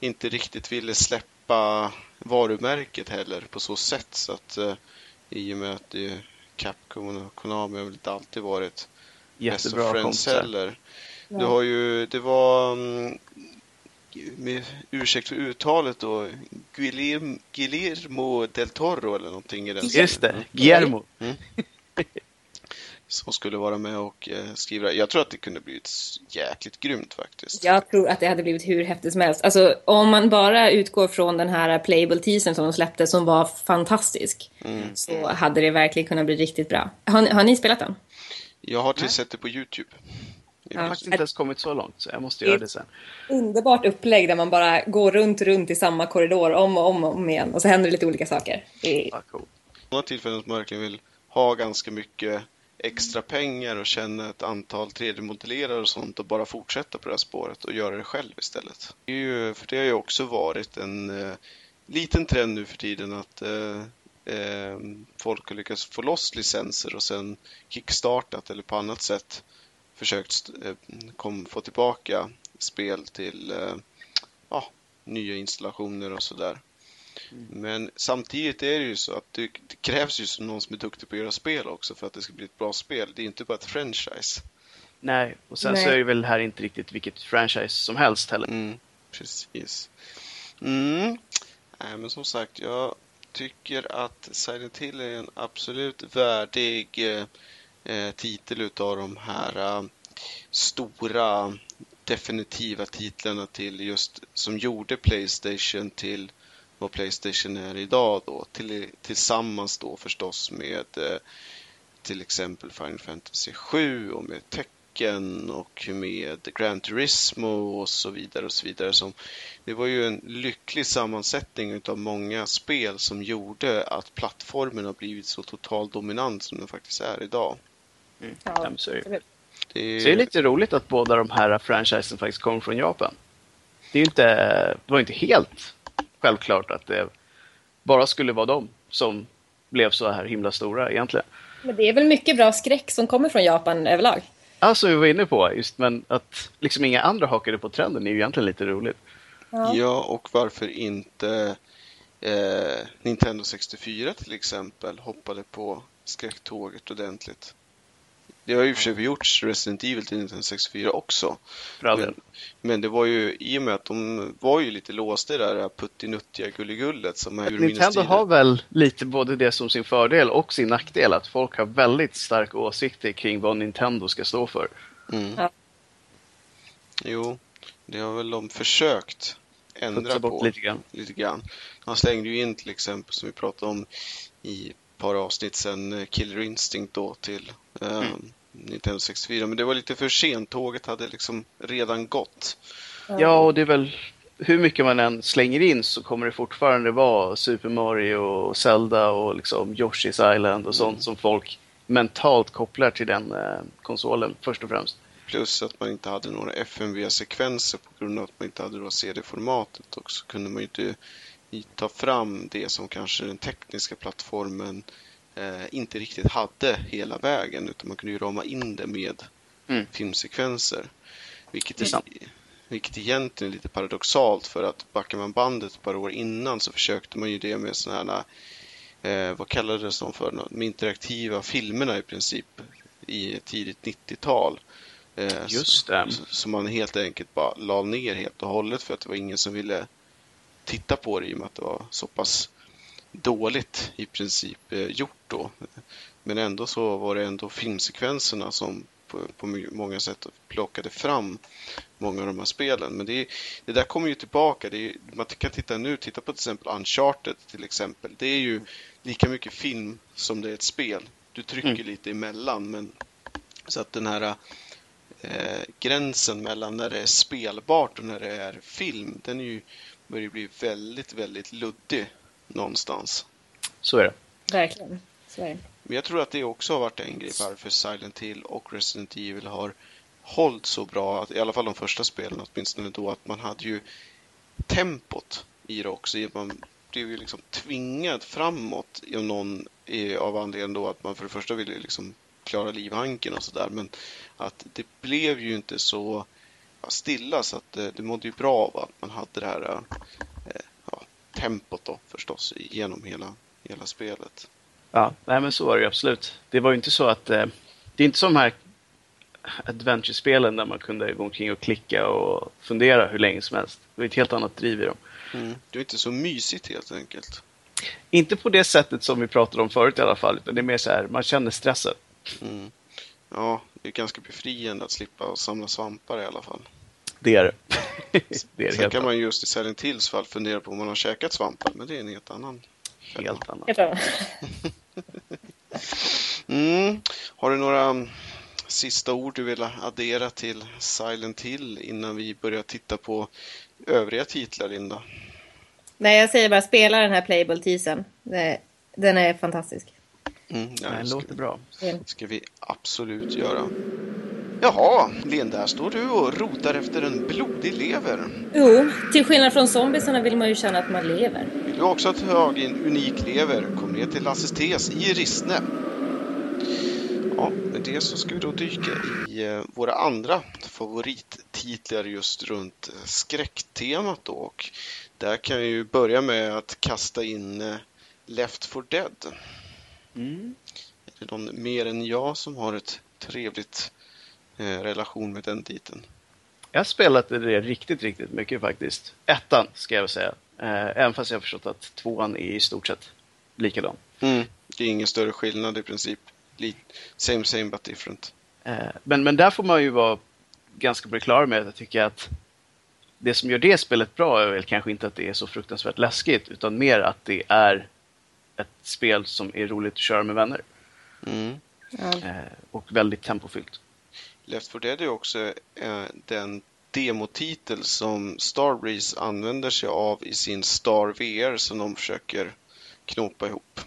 inte riktigt ville släppa varumärket heller på så sätt. Så att eh, i och med att det, Capcom och Konami har väl inte alltid varit Jättebra Friends heller. Ja. Du har ju, det var mm, med ursäkt för uttalet då, Guillermo, Guillermo del Toro eller någonting i den Just det, Guillermo. Mm. som skulle vara med och eh, skriva. Jag tror att det kunde blivit jäkligt grymt faktiskt. Jag tror att det hade blivit hur häftigt som helst. Alltså om man bara utgår från den här playable teasern som de släppte som var fantastisk. Mm. Så hade det verkligen kunnat bli riktigt bra. Har, har ni spelat den? Jag har tillsett det på Youtube. Jag har faktiskt inte ens kommit så långt, så jag måste göra det sen. Underbart upplägg där man bara går runt, runt i samma korridor om och om, och om igen. Och så händer det lite olika saker. Det är... Ja, cool. Några tillfällen som man verkligen vill ha ganska mycket extra pengar och känna ett antal 3D-modellerare och sånt och bara fortsätta på det här spåret och göra det själv istället. Det är ju, för det har ju också varit en eh, liten trend nu för tiden att eh, eh, folk har lyckats få loss licenser och sen kickstartat eller på annat sätt försökt eh, kom, få tillbaka spel till eh, ja, nya installationer och sådär. Mm. Men samtidigt är det ju så att det, det, krävs ju som någon som är duktig på att göra spel också för att det ska bli ett bra spel. Det är inte bara ett franchise. Nej, och sen Nej. så är det väl här inte riktigt vilket franchise som helst heller. Mm, precis. Mm. Nej, men som sagt, jag tycker att Silent Hill är en absolut värdig eh, Eh, titel utav de här eh, stora definitiva titlarna till just som gjorde Playstation till vad Playstation är idag då till, tillsammans då förstås med eh, till exempel Final Fantasy 7 och med Tekken och med Gran Turismo och så vidare och så vidare. Som, det var ju en lycklig sammansättning utav många spel som gjorde att plattformen har blivit så total dominant som den faktiskt är idag. Mm. Ja, så, är det. Det... så det är lite roligt att båda de här franchisen faktiskt kommer från Japan. Det, är inte, det var inte helt självklart att det bara skulle vara de som blev så här himla stora egentligen. Men det är väl mycket bra skräck som kommer från Japan överlag? Alltså vi var inne på, just men att liksom inga andra hakade på trenden är ju egentligen lite roligt. Ja, ja och varför inte eh, Nintendo 64 till exempel hoppade på skräcktåget ordentligt. Det har ju för sig gjorts Resident Evil till 1964 också. Men, men, det var ju i och med att de var ju lite låsta i det där puttinuttiga gulligullet som är Nintendo har väl lite både det som sin fördel och sin nackdel att folk har väldigt starka åsikter kring vad Nintendo ska stå för. Mm. Ja. Jo, det har väl de försökt ändra på lite grann. lite grann. Han slängde ju in till exempel som vi pratade om i ett par avsnitt sen eh, Killer Instinct då till um, mm. Nintendo 64. Men det var lite för sent. Tåget hade liksom redan gått. Ja, och det är väl hur mycket man än slänger in så kommer det fortfarande vara Super Mario och Zelda och liksom Yoshi's Island och sånt mm. som folk mentalt kopplar till den eh, konsolen först och främst. Plus att man inte hade några FMV-sekvenser på grund av att man inte hade då CD-formatet och så kunde man ju inte ta fram det som kanske den tekniska plattformen eh, inte riktigt hade hela vägen utan man kunde ju rama in det med mm. filmsekvenser. Vilket, är, vilket egentligen är lite paradoxalt för att backar man bandet ett par år innan så försökte man ju det med sådana här eh, vad kallades de för, de interaktiva filmerna i princip i tidigt 90-tal. Eh, Just det. Som man helt enkelt bara la ner helt och hållet för att det var ingen som ville titta på det i och med att det var så pass dåligt i princip eh, gjort då. Men ändå så var det ändå filmsekvenserna som på, på många sätt plockade fram många av de här spelen. Men det, det där kommer ju tillbaka. Är, man kan titta nu, titta på till exempel Uncharted till exempel. Det är ju lika mycket film som det är ett spel. Du trycker mm. lite emellan men så att den här eh, gränsen mellan när det är spelbart och när det är film, den är ju, börjar bli väldigt, väldigt luddig någonstans. Så är det. Verkligen. Så är det. Men jag tror att det också har varit en grej varför Silent Hill och Resident Evil har hållit så bra, i alla fall de första spelen åtminstone då, att man hade ju tempot i det också. Man blev ju liksom tvingad framåt av någon av anledningen då att man för det första ville liksom klara livhanken och sådär. Men att det blev ju inte så stilla så att det, eh, det mådde ju bra av att man hade det här eh, tempot då förstås genom hela, hela spelet. Ja, nej men så var det ju absolut. Det var ju inte så att eh, det är inte som de här adventure-spelen där man kunde gå omkring och klicka och fundera hur länge som helst. Det var ett helt annat driv i dem. Mm. Det är inte så mysigt helt enkelt. Inte på det sättet som vi pratade om förut i alla fall, utan det är mer så här, man känner stressen. Mm. Ja, det är ganska befriande att slippa samla svampar i alla fall. Det är det. är Sen kan man just i Silent Tills fall fundera på om man har käkat svampar, men det är en helt annan. Helt annan. <laughs> mm. Har du några sista ord du vill addera till Silent Hill innan vi börjar titta på övriga titlar, Linda? Nej, jag säger bara spela den här Playable-teasern. Den är fantastisk. Mm, ja, det låter bra. Det ska vi absolut göra. Jaha, Linda, står du och rotar efter en blodig lever. Jo, till skillnad från zombiesarna vill man ju känna att man lever. Vill du också ha tag i en unik lever, kom ner till Lasses Tes i Rissne. Ja, med det så ska vi då dyka i eh, våra andra favorittitlar just runt eh, skräcktemat då. Och där kan vi ju börja med att kasta in eh, Left for Dead. Mm. Är det någon mer än jag som har ett trevligt relation med den titeln? Jag har spelat det riktigt, riktigt mycket faktiskt. Ettan ska jag väl säga. Eh, även fast jag har förstått att tvåan är i stort sett likadan. Mm. Det är ingen större skillnad i princip. Same, same but different. Eh, men, men där får man ju vara ganska på det klara med att jag tycker att det som gör det spelet bra är väl kanske inte att det är så fruktansvärt läskigt utan mer att det är ett spel som är roligt att köra med vänner. Mm. Eh, och väldigt tempofyllt. Left 4 Dead är också eh, den demotitel som Starbreeze använder sig av i sin Star VR som de försöker knåpa ihop.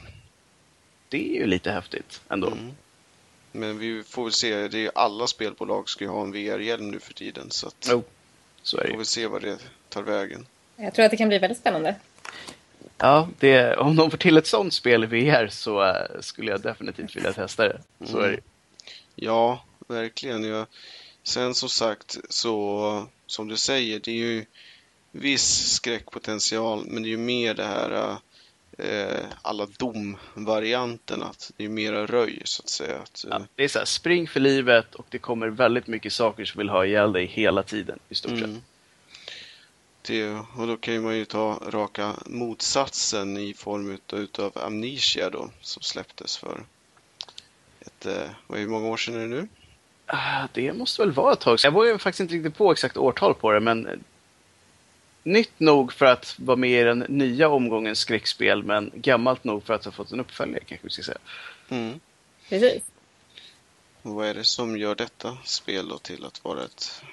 Det är ju lite häftigt ändå. Mm. Men vi får väl se, det är alla spelbolag ska ju ha en VR-hjälm nu för tiden så att oh, så är det. får vi se vad det tar vägen. Jag tror att det kan bli väldigt spännande. Ja, det, om de får till ett sånt spel i VR så uh, skulle jag definitivt vilja testa det. Så mm. är det. Ja, verkligen. Ja. Sen som sagt, så som du säger, det är ju viss skräckpotential, men det är ju mer det här uh, alla dom-varianterna. Det är mera röj så att säga. Att, ja, det är så här, spring för livet och det kommer väldigt mycket saker som vill ha ihjäl dig hela tiden i stort sett. Mm. Det, och då kan man ju ta raka motsatsen i form utav Amnesia då, som släpptes för ett, eh, vad hur många år sedan är det nu? Ah, det måste väl vara ett tag sedan. Jag vågar faktiskt inte riktigt på exakt årtal på det, men nytt nog för att vara med i den nya omgången skräckspel, men gammalt nog för att ha fått en uppföljare kanske vi ska säga. Mm. Precis. Vad är det som gör detta spel då till att vara ett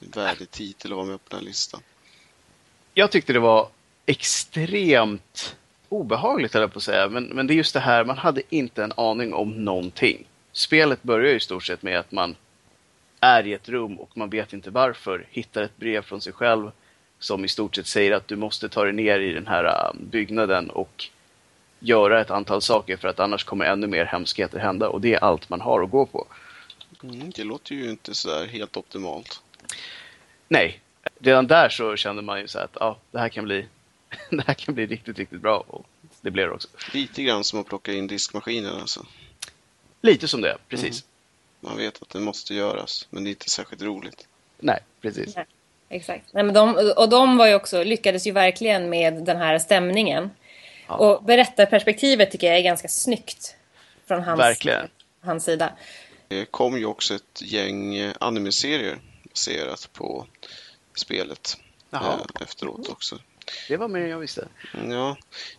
värdig titel att vara med på den här listan? jag tyckte det var extremt obehagligt höll jag på att säga, men, men det är just det här, man hade inte en aning om någonting. Spelet börjar ju i stort sett med att man är i ett rum och man vet inte varför, hittar ett brev från sig själv som i stort sett säger att du måste ta dig ner i den här äh, byggnaden och göra ett antal saker för att annars kommer ännu mer hemskheter hända och det är allt man har att gå på. Mm, det låter ju inte så helt optimalt. Nej, redan där så kände man ju så att ja, det här kan bli <laughs> det här kan bli riktigt, riktigt bra och det blev det också. Lite grann som att plocka in diskmaskinen alltså. Lite som det, precis. Mm. Man vet att det måste göras, men det är inte särskilt roligt. Nej, precis. Nej, exakt. Nej, men de, och de var ju också, lyckades ju verkligen med den här stämningen. Ja. Och berättarperspektivet tycker jag är ganska snyggt. Från hans, verkligen. hans sida. Det kom ju också ett gäng anime-serier baserat på spelet Jaha. Eh, efteråt också. Det var mer än jag visste. Ja,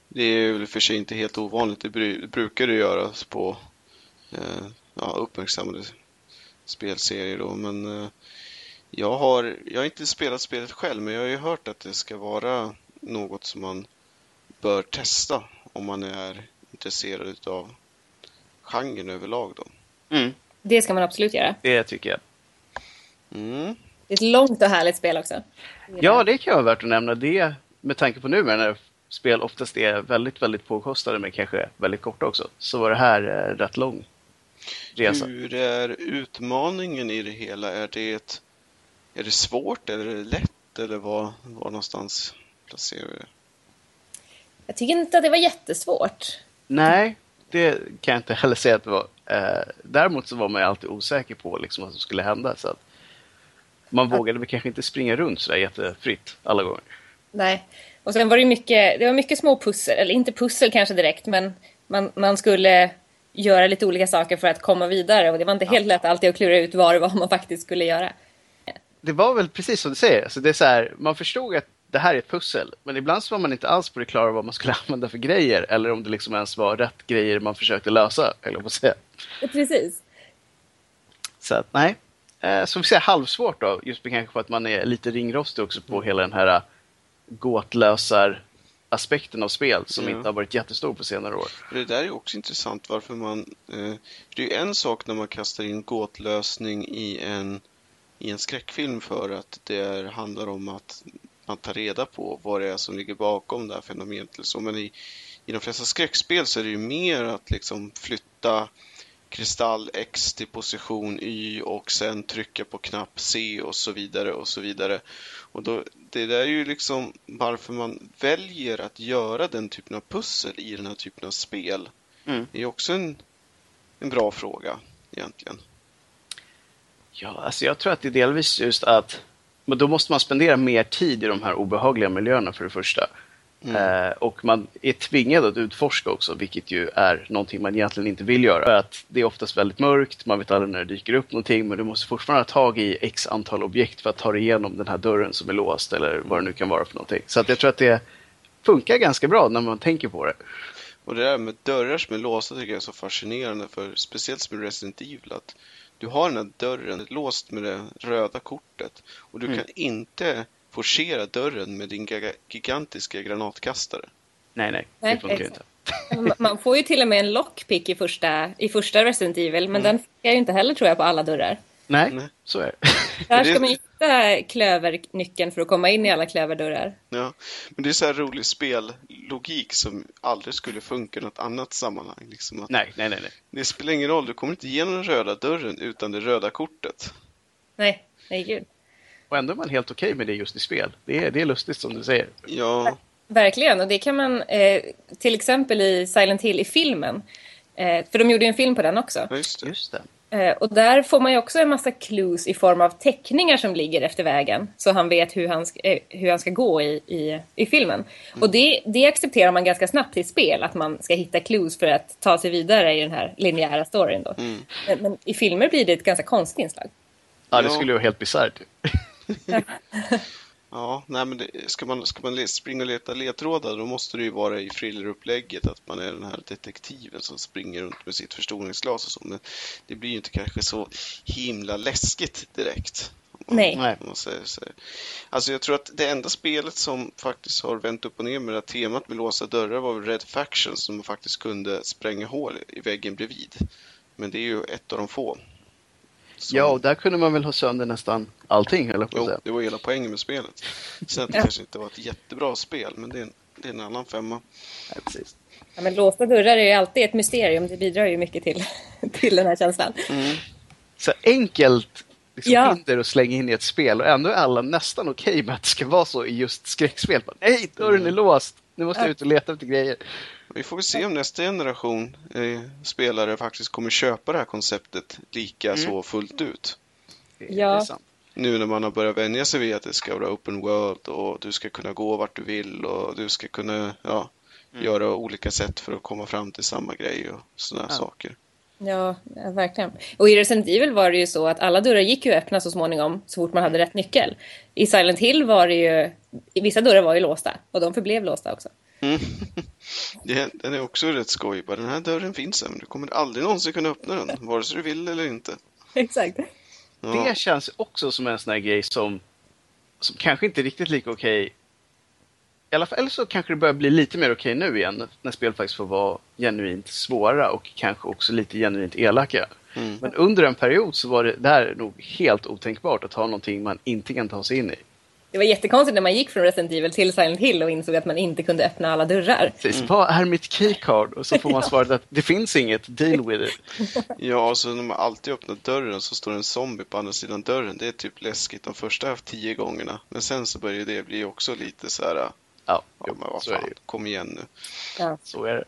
det är väl för sig inte helt ovanligt. Det brukar det göras på eh, ja, uppmärksammade spelserier då, men eh, jag har, jag har inte spelat spelet själv, men jag har ju hört att det ska vara något som man bör testa om man är intresserad av genren överlag då. Mm. Det ska man absolut göra. Det tycker jag. Mm. Det är ett långt och härligt spel också. Ja, det kan vara värt att nämna. Det med tanke på nu när spel oftast är väldigt, väldigt påkostade men kanske väldigt korta också, så var det här eh, rätt lång resa. Hur är utmaningen i det hela? Är det, är det svårt eller är det lätt eller var, var någonstans placerar vi det? Jag tycker inte att det var jättesvårt. Nej, det kan jag inte heller säga att det var. Eh, däremot så var man ju alltid osäker på liksom vad som skulle hända. Så att man vågade väl kanske inte springa runt sådär jättefritt alla gånger. Nej. Och sen var det mycket, det var mycket små pussel, eller inte pussel kanske direkt, men man, man skulle göra lite olika saker för att komma vidare och det var inte helt lätt alltid att klura ut vad det var man faktiskt skulle göra. Det var väl precis som du säger, alltså det är så här, man förstod att det här är ett pussel, men ibland så var man inte alls på det klara vad man skulle <laughs> använda för grejer eller om det liksom ens var rätt grejer man försökte lösa, eller på säga. Precis. Så att nej, eh, så vi säger halvsvårt då, just kanske för att man är lite ringrostig också på hela den här gåtlösar aspekten av spel som ja. inte har varit jättestor på senare år. Det där är också intressant varför man... Eh, det är ju en sak när man kastar in gåtlösning i en, i en skräckfilm för att det är, handlar om att man tar reda på vad det är som ligger bakom det här fenomenet. Så. Men i, i de flesta skräckspel så är det ju mer att liksom flytta kristall X till position Y och sen trycka på knapp C och så vidare och så vidare. Och då, det där är ju liksom varför man väljer att göra den typen av pussel i den här typen av spel. Mm. Det är också en, en bra fråga egentligen. Ja, alltså jag tror att det är delvis just att men då måste man spendera mer tid i de här obehagliga miljöerna för det första. Mm. Eh, och man är tvingad att utforska också, vilket ju är någonting man egentligen inte vill göra. För att det är oftast väldigt mörkt, man vet aldrig när det dyker upp någonting, men du måste fortfarande ha tag i x antal objekt för att ta dig igenom den här dörren som är låst eller vad det nu kan vara för någonting. Så att jag tror att det funkar ganska bra när man tänker på det. Och det där med dörrar som är låsta tycker jag är så fascinerande, för speciellt med Resident Evil, att du har den här dörren låst med det röda kortet och du mm. kan inte forcera dörren med din gigantiska granatkastare. Nej, nej, det funkar inte. Man får ju till och med en lockpick i första, i första Resident Evil, men mm. den funkar ju inte heller tror jag på alla dörrar. Nej, nej. så är det. <laughs> Där ska man hitta klövernyckeln för att komma in i alla klöverdörrar. Ja, men det är så här rolig spellogik som aldrig skulle funka i något annat sammanhang. Liksom att nej, nej, nej, nej. Det spelar ingen roll, du kommer inte igenom den röda dörren utan det röda kortet. Nej, nej gud. Och ändå är man helt okej okay med det just i spel. Det är, det är lustigt som du säger. Ja. Verkligen, och det kan man eh, till exempel i Silent Hill i filmen. Eh, för de gjorde ju en film på den också. Just det. Just det. Eh, och där får man ju också en massa clues i form av teckningar som ligger efter vägen. Så han vet hur han ska, eh, hur han ska gå i, i, i filmen. Mm. Och det, det accepterar man ganska snabbt i spel. Att man ska hitta clues för att ta sig vidare i den här linjära storyn. Då. Mm. Men, men, i filmer blir det ett ganska konstigt inslag. Ja, det skulle ju vara helt bisarrt. <laughs> ja, nej men det, ska man, ska man springa och leta ledtrådar då måste det ju vara i thrillerupplägget att man är den här detektiven som springer runt med sitt förstoringsglas och så. Men det blir ju inte kanske så himla läskigt direkt. Nej. Om man säger så. Alltså jag tror att det enda spelet som faktiskt har vänt upp och ner med det här temat med låsta dörrar var Red Faction som faktiskt kunde spränga hål i väggen bredvid. Men det är ju ett av de få. Som- Ja, och där kunde man väl ha sönder nästan allting, jag på Jo, säga. det var hela poängen med spelet. Sen att det Ja. kanske inte var ett jättebra spel, men det är en, det är en annan femma. Nej, precis. Ja, men låsta dörrar är ju alltid ett mysterium. Det bidrar ju mycket till, <laughs> till den här känslan. Så enkelt liksom, Ja. hinder att slänga in i ett spel och ändå är alla nästan okej med att det ska vara så i just skräckspel. Bara, Nej, dörren är låst! Nu måste jag ut och leta efter grejer. Vi får väl se om nästa generation eh, spelare faktiskt kommer köpa det här konceptet lika så fullt ut. Ja. Nu när man har börjat vänja sig vid att det ska vara open world och du ska kunna gå vart du vill och du ska kunna ja, göra olika sätt för att komma fram till samma grej och sådana Ja. saker. Ja, verkligen. Och i Resident Evil var det ju så att alla dörrar gick ju öppna så småningom så fort man hade rätt nyckel. I Silent Hill var det ju, vissa dörrar var ju låsta och de förblev låsta också. Mm. <laughs> Den är också rätt skoj. Bara, Den här dörren finns här, men du kommer aldrig någonsin kunna öppna den, vare sig du vill eller inte. <laughs> Exakt. Ja. Det känns också som en sån här grej som, som kanske inte är riktigt lika okej. I alla fall, eller så kanske det börjar bli lite mer okej nu igen när spel faktiskt får vara genuint svåra och kanske också lite genuint elaka. Mm. Men under en period så var det där nog helt otänkbart att ha någonting man inte kan ta sig in i. Det var jättekonstigt när man gick från Resident Evil till Silent Hill och insåg att man inte kunde öppna alla dörrar. Precis, vad är mitt keycard? Och så får man <laughs> svaret att det finns inget, deal with it. <laughs> Ja, och så när man alltid öppnar dörren så står en zombie på andra sidan dörren. Det är typ läskigt de första tio gångerna. Men sen så börjar det bli också lite så här, Ja, ja men vad fan, kom igen nu. Ja. Så är det.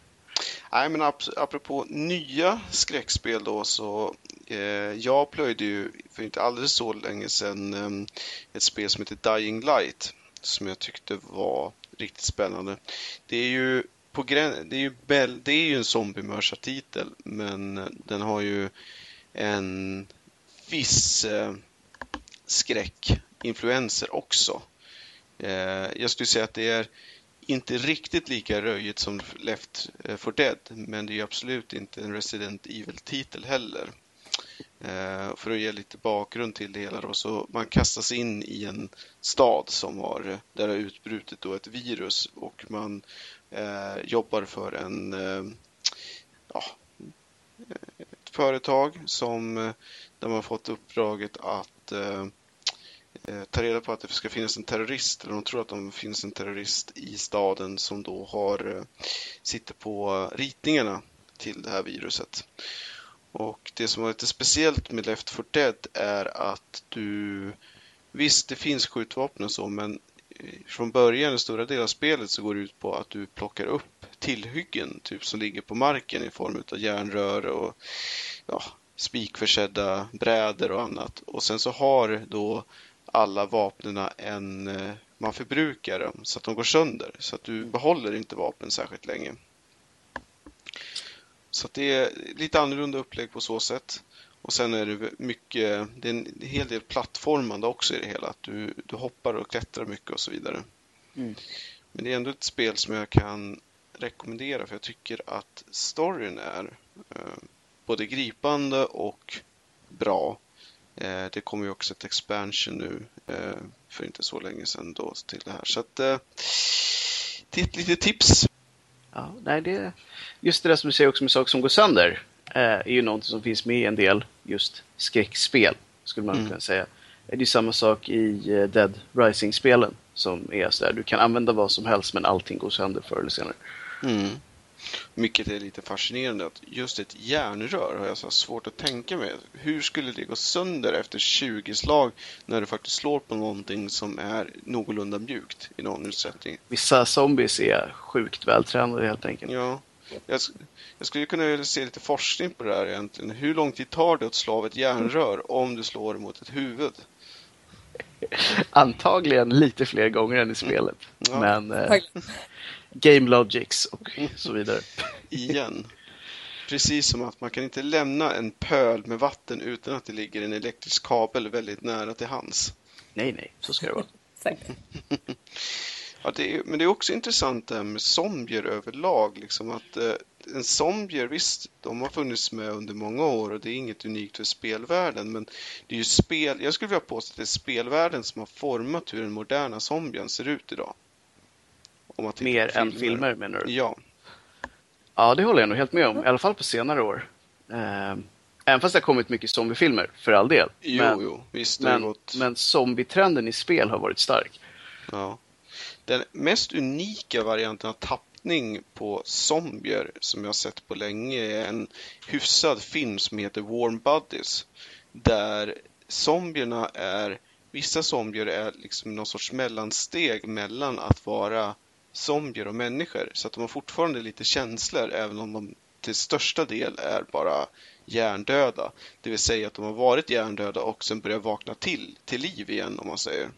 Nej, men ap apropå nya skräckspel då så eh, jag plöjde ju för inte alldeles så länge sedan eh, ett spel som heter Dying Light som jag tyckte var riktigt spännande. Det är ju på grän det är ju, Bell det är ju en zombiemörsartitel men den har ju en viss eh, skräckinfluenser också. Eh, jag skulle säga att det är inte riktigt lika röjigt som Left eh, 4 Dead, men det är ju absolut inte en Resident Evil-titel heller. Eh, för att ge lite bakgrund till det hela då, så man kastas in i en stad som har, eh, där har utbrutit då ett virus och man eh, jobbar för en, eh, ja, ett företag som, där man fått uppdraget att eh, Eh, ta reda på att det ska finnas en terrorist, eller de tror att det finns en terrorist i staden som då har, eh, sitter på ritningarna till det här viruset. Och det som var lite speciellt med Left 4 Dead är att du, visst det finns skjutvapen och så, men eh, från början, den stora delen av spelet, så går det ut på att du plockar upp tillhyggen, typ som ligger på marken i form av järnrör och ja, spikförsedda brädor och annat. Och sen så har då alla vapnen en, eh, man förbrukar dem så att de går sönder. Så att du behåller inte vapen särskilt länge. Så att det är lite annorlunda upplägg på så sätt. Och sen är det mycket, det är en hel del plattformande också i det hela. Att du, du hoppar och klättrar mycket och så vidare. Mm. Men det är ändå ett spel som jag kan rekommendera för jag tycker att storyn är eh, både gripande och bra. Eh, det kommer ju också ett expansion nu eh, för inte så länge sedan då till det här. Så att eh, det är ett litet tips. Ja, nej, det, just det där som du säger också med saker som går sönder är ju någonting som finns med i en del just skräckspel, skulle man Mm. kunna säga. Det är ju samma sak i Dead Rising-spelen som är så där, du kan använda vad som helst men allting går sönder förr eller senare. Mm. Mycket är lite fascinerande att just ett järnrör har jag så svårt att tänka mig. Hur skulle det gå sönder efter 20 slag när du faktiskt slår på någonting som är någorlunda mjukt i någon utsträckning? Vissa zombies är sjukt vältränade helt enkelt. Ja, jag, jag skulle kunna vilja se lite forskning på det här egentligen. Hur lång tid tar det att slå av ett järnrör om du slår mot ett huvud? Antagligen lite fler gånger än i spelet. Ja. Men eh. Game logics och så vidare. <laughs> Igen. Precis som att man kan inte lämna en pöl med vatten utan att det ligger en elektrisk kabel väldigt nära till hands. Nej, nej, så ska det vara. <laughs> Exakt. <laughs> Ja, det är, men det är också intressant det här med zombier överlag. Liksom att, eh, en zombier, visst, de har funnits med under många år och det är inget unikt för spelvärlden. Men det är ju spel, jag skulle vilja påstå att det är spelvärlden som har format hur den moderna zombien ser ut idag. Om man Mer filmer. än filmer menar du? Ja. Ja, det håller jag nog helt med om. I alla fall på senare år. Eh, även fast det har kommit mycket zombiefilmer, för all del. Jo, men, jo, visst. Men, gått... men zombietrenden i spel har varit stark. Ja. Den mest unika varianten av tappning på zombier som jag sett på länge är en hyfsad film som heter Warm Buddies. Där zombierna är, vissa zombier är liksom någon sorts mellansteg mellan att vara zombier och människor. Så att de har fortfarande lite känslor även om de till största del är bara hjärndöda. Det vill säga att de har varit hjärndöda och sen börjar vakna till, till liv igen om man säger.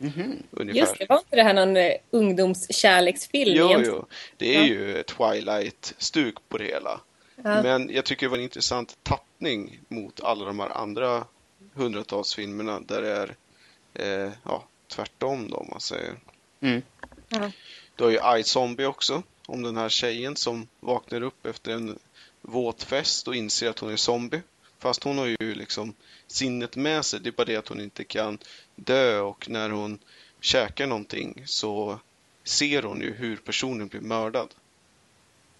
Mm -hmm. Just det, var inte det här någon uh, ungdomskärleksfilm? Jo, egentligen? jo, det är ja. ju Twilight-stuk på det hela. Ja. Men jag tycker det var en intressant tappning mot alla de här andra hundratals filmerna där det är eh, ja, tvärtom då, om man säger. Mm. Ja. Du har ju iZombie också, om den här tjejen som vaknar upp efter en våt fest och inser att hon är zombie. Fast hon har ju liksom sinnet med sig. Det är bara det att hon inte kan dö och när hon käkar någonting så ser hon ju hur personen blir mördad.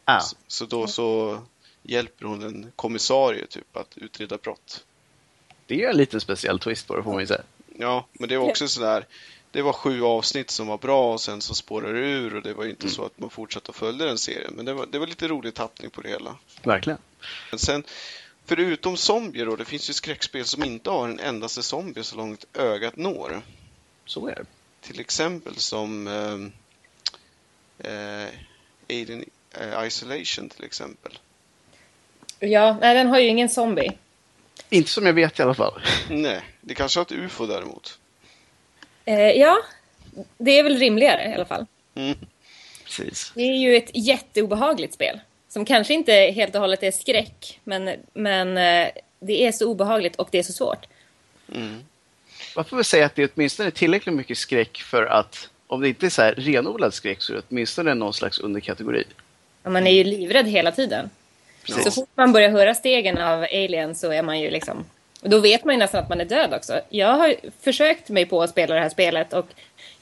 Ah. Så, så då så hjälper hon en kommissarie typ att utreda brott. Det är en liten speciell twist på det får man ju säga. Ja, men det var också sådär det var sju avsnitt som var bra och sen så spårade det ur och det var inte mm. så att man fortsatte att följa den serien. Men det var, det var lite rolig tappning på det hela. Verkligen. Men sen, förutom zombier då, det finns ju skräckspel som inte har en endaste zombie så långt ögat når. Så är det. Till exempel som eh, eh, Alien eh, Isolation till exempel. Ja, nej den har ju ingen zombie. Inte som jag vet i alla fall. Nej, det kanske har ett UFO däremot. Eh, ja, det är väl rimligare i alla fall. Mm. Precis. Det är ju ett jätteobehagligt spel. Som kanske inte helt och hållet är skräck, men, men eh, det är så obehagligt och det är så svårt. Mm. Man får väl säga att det är åtminstone tillräckligt mycket skräck för att om det inte är så här renodlad skräck så är det åtminstone någon slags underkategori. Ja, man är ju livrädd hela tiden. Precis. Så fort man börjar höra stegen av Alien så är man ju liksom då vet man ju nästan att man är död också. Jag har försökt mig på att spela det här spelet och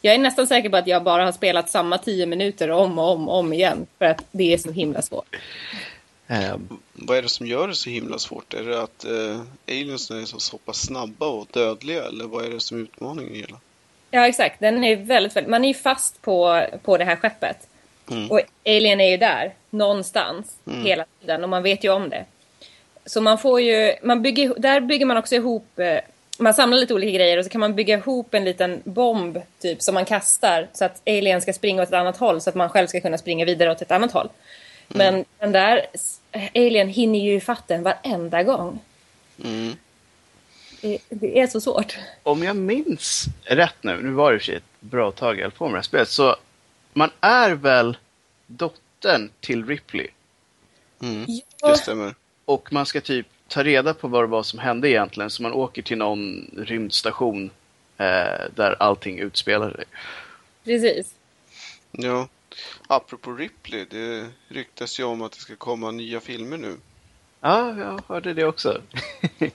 jag är nästan säker på att jag bara har spelat samma tio minuter om och om och om igen. För att det är så himla svårt. Um, vad är det som gör det så himla svårt? Är det att uh, aliens är så, så pass snabba och dödliga eller vad är det som är utmaningen hela? Ja exakt, den är väldigt, väldigt man är ju fast på, på det här skeppet. Mm. Och alien är ju där, någonstans, mm. hela tiden och man vet ju om det. Så man får ju, man bygger, där bygger man också ihop, eh, man samlar lite olika grejer och så kan man bygga ihop en liten bomb typ som man kastar så att alien ska springa åt ett annat håll så att man själv ska kunna springa vidare åt ett annat håll. Mm. Men den där alien hinner ju ifatt den varenda gång. Mm. Det, det, är så svårt. Om jag minns rätt nu, nu var det för sig ett bra tag jag på med det här spelet, så man är väl dottern till Ripley? Mm, ja. Det stämmer. Och man ska typ ta reda på vad det var som hände egentligen. Så man åker till någon rymdstation eh, där allting utspelar sig. Precis. Ja. Apropå Ripley, det ryktas ju om att det ska komma nya filmer nu. Ja, jag hörde det också.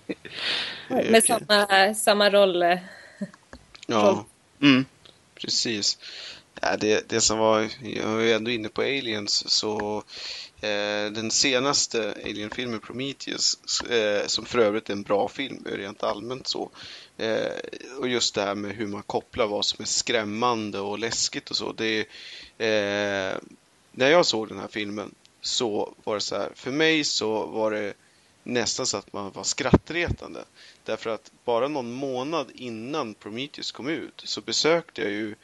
<laughs> Med samma, samma roll. Eh, ja, mm. precis. Ja, det, det som var, jag är ändå inne på Aliens, så Eh, den senaste Alien-filmen Prometheus, eh, som för övrigt är en bra film rent allmänt så. Eh, och just det här med hur man kopplar vad som är skrämmande och läskigt och så. Det, eh, när jag såg den här filmen så var det så här, för mig så var det nästan så att man var skrattretande. Därför att bara någon månad innan Prometheus kom ut så besökte jag ju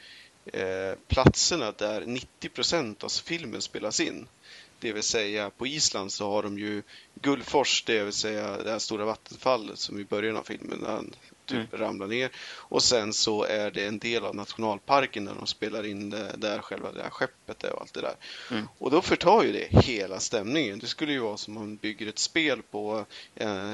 eh, platserna där 90% av filmen spelas in. Det vill säga på Island så har de ju Gullfors, det vill säga det här stora vattenfallet som i början av filmen när han typ mm. ramlar ner. Och sen så är det en del av nationalparken där de spelar in det, där själva det här skeppet är och allt det där. Mm. Och då förtar ju det hela stämningen. Det skulle ju vara som om man bygger ett spel på eh,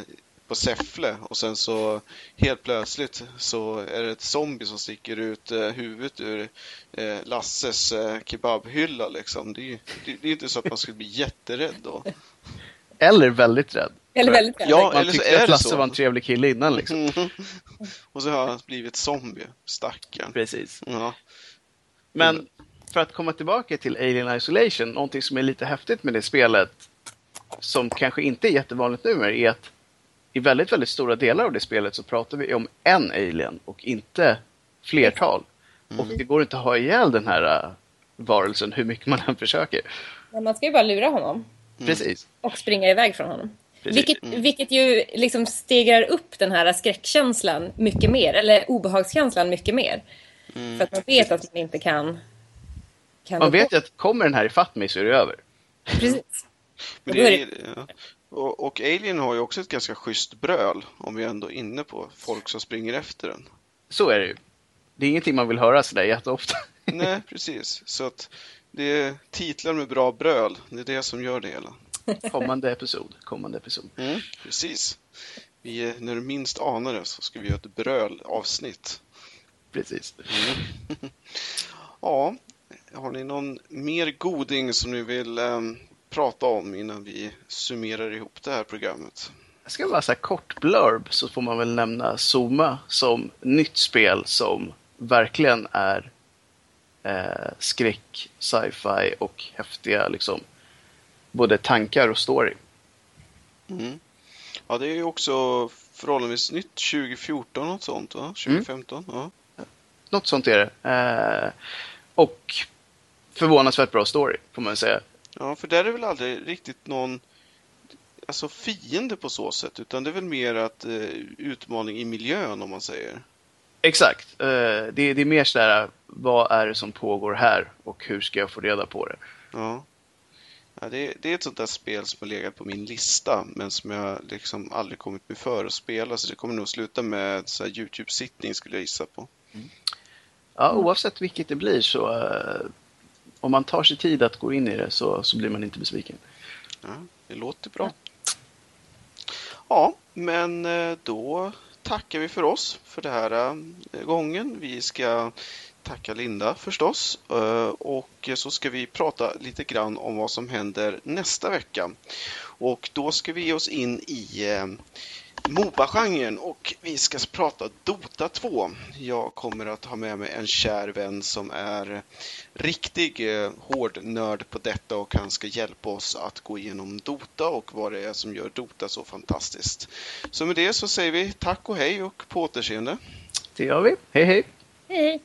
på Säffle och sen så helt plötsligt så är det ett zombie som sticker ut eh, huvudet ur eh, Lasses eh, kebabhylla liksom. Det är, det, det är inte så att man skulle bli jätterädd då. Eller väldigt rädd. Eller väldigt rädd. Ja, Man eller så tyckte är att Lasse så. var en trevlig kille innan liksom. Mm. <laughs> Och så har han blivit zombie, stackarn. Precis. Ja. Men för att komma tillbaka till Alien Isolation, någonting som är lite häftigt med det spelet, som kanske inte är jättevanligt numera, är att i väldigt, väldigt stora delar av det spelet så pratar vi om en alien och inte flertal. Och det går inte att ha ihjäl den här äh, varelsen hur mycket man än försöker. Men man ska ju bara lura honom Precis. och springa iväg från honom. Precis. Vilket, vilket ju liksom stegrar upp den här skräckkänslan mycket mer, eller obehagskänslan mycket mer. För att man vet att man inte kan... kan Man vet ju att kommer den här ifatt mig så är det över. Precis. Men det är, ja. Och, och Alien har ju också ett ganska schysst bröl, om vi ändå är inne på folk som springer efter den. Så är det ju. Det är ingenting man vill höra sådär jätteofta. <laughs> Nej, precis. Så att det är titlar med bra bröl, det är det som gör det hela. kommande episod. Kommande episod. Mm, precis. Vi, är- när du minst anar det så ska vi göra ett brölavsnitt. Precis. <laughs> Ja, har ni någon mer goding som ni vill ehm, prata om innan vi summerar ihop det här programmet? Jag ska bara säga kort blurb så får man väl nämna Zoma som nytt spel som verkligen är eh, skräck, sci-fi och häftiga liksom både tankar och story. Mm. Ja, det är ju också förhållandevis nytt 2014 något sånt va? 2015? Ja. Något sånt är det. Eh, och förvånansvärt bra story får man säga. Ja, för där är väl aldrig riktigt någon alltså fiende på så sätt, utan det är väl mer att eh, utmaning i miljön om man säger. Exakt. Eh, det, det är mer sådär, vad är det som pågår här och hur ska jag få reda på det? Ja. Ja, det, det är ett sånt där spel som har legat på min lista men som jag liksom aldrig kommit mig för att spela så det kommer nog sluta med så här Youtube-sittning skulle jag gissa på. Ja, oavsett vilket det blir så eh, om man tar sig tid att gå in i det så, så blir man inte besviken. Ja, det låter bra. Ja, men eh, då tackar vi för oss för den här eh, gången. Vi ska tacka Linda förstås eh, och så ska vi prata lite grann om vad som händer nästa vecka. Och då ska vi ge oss in i eh, Moba-genren och vi ska prata Dota 2. Jag kommer att ha med mig en kär vän som är riktig eh, hård nörd på detta och han ska hjälpa oss att gå igenom Dota och vad det är som gör Dota så fantastiskt. Så med det så säger vi tack och hej och på återseende. Det gör vi. Hej hej! Hej!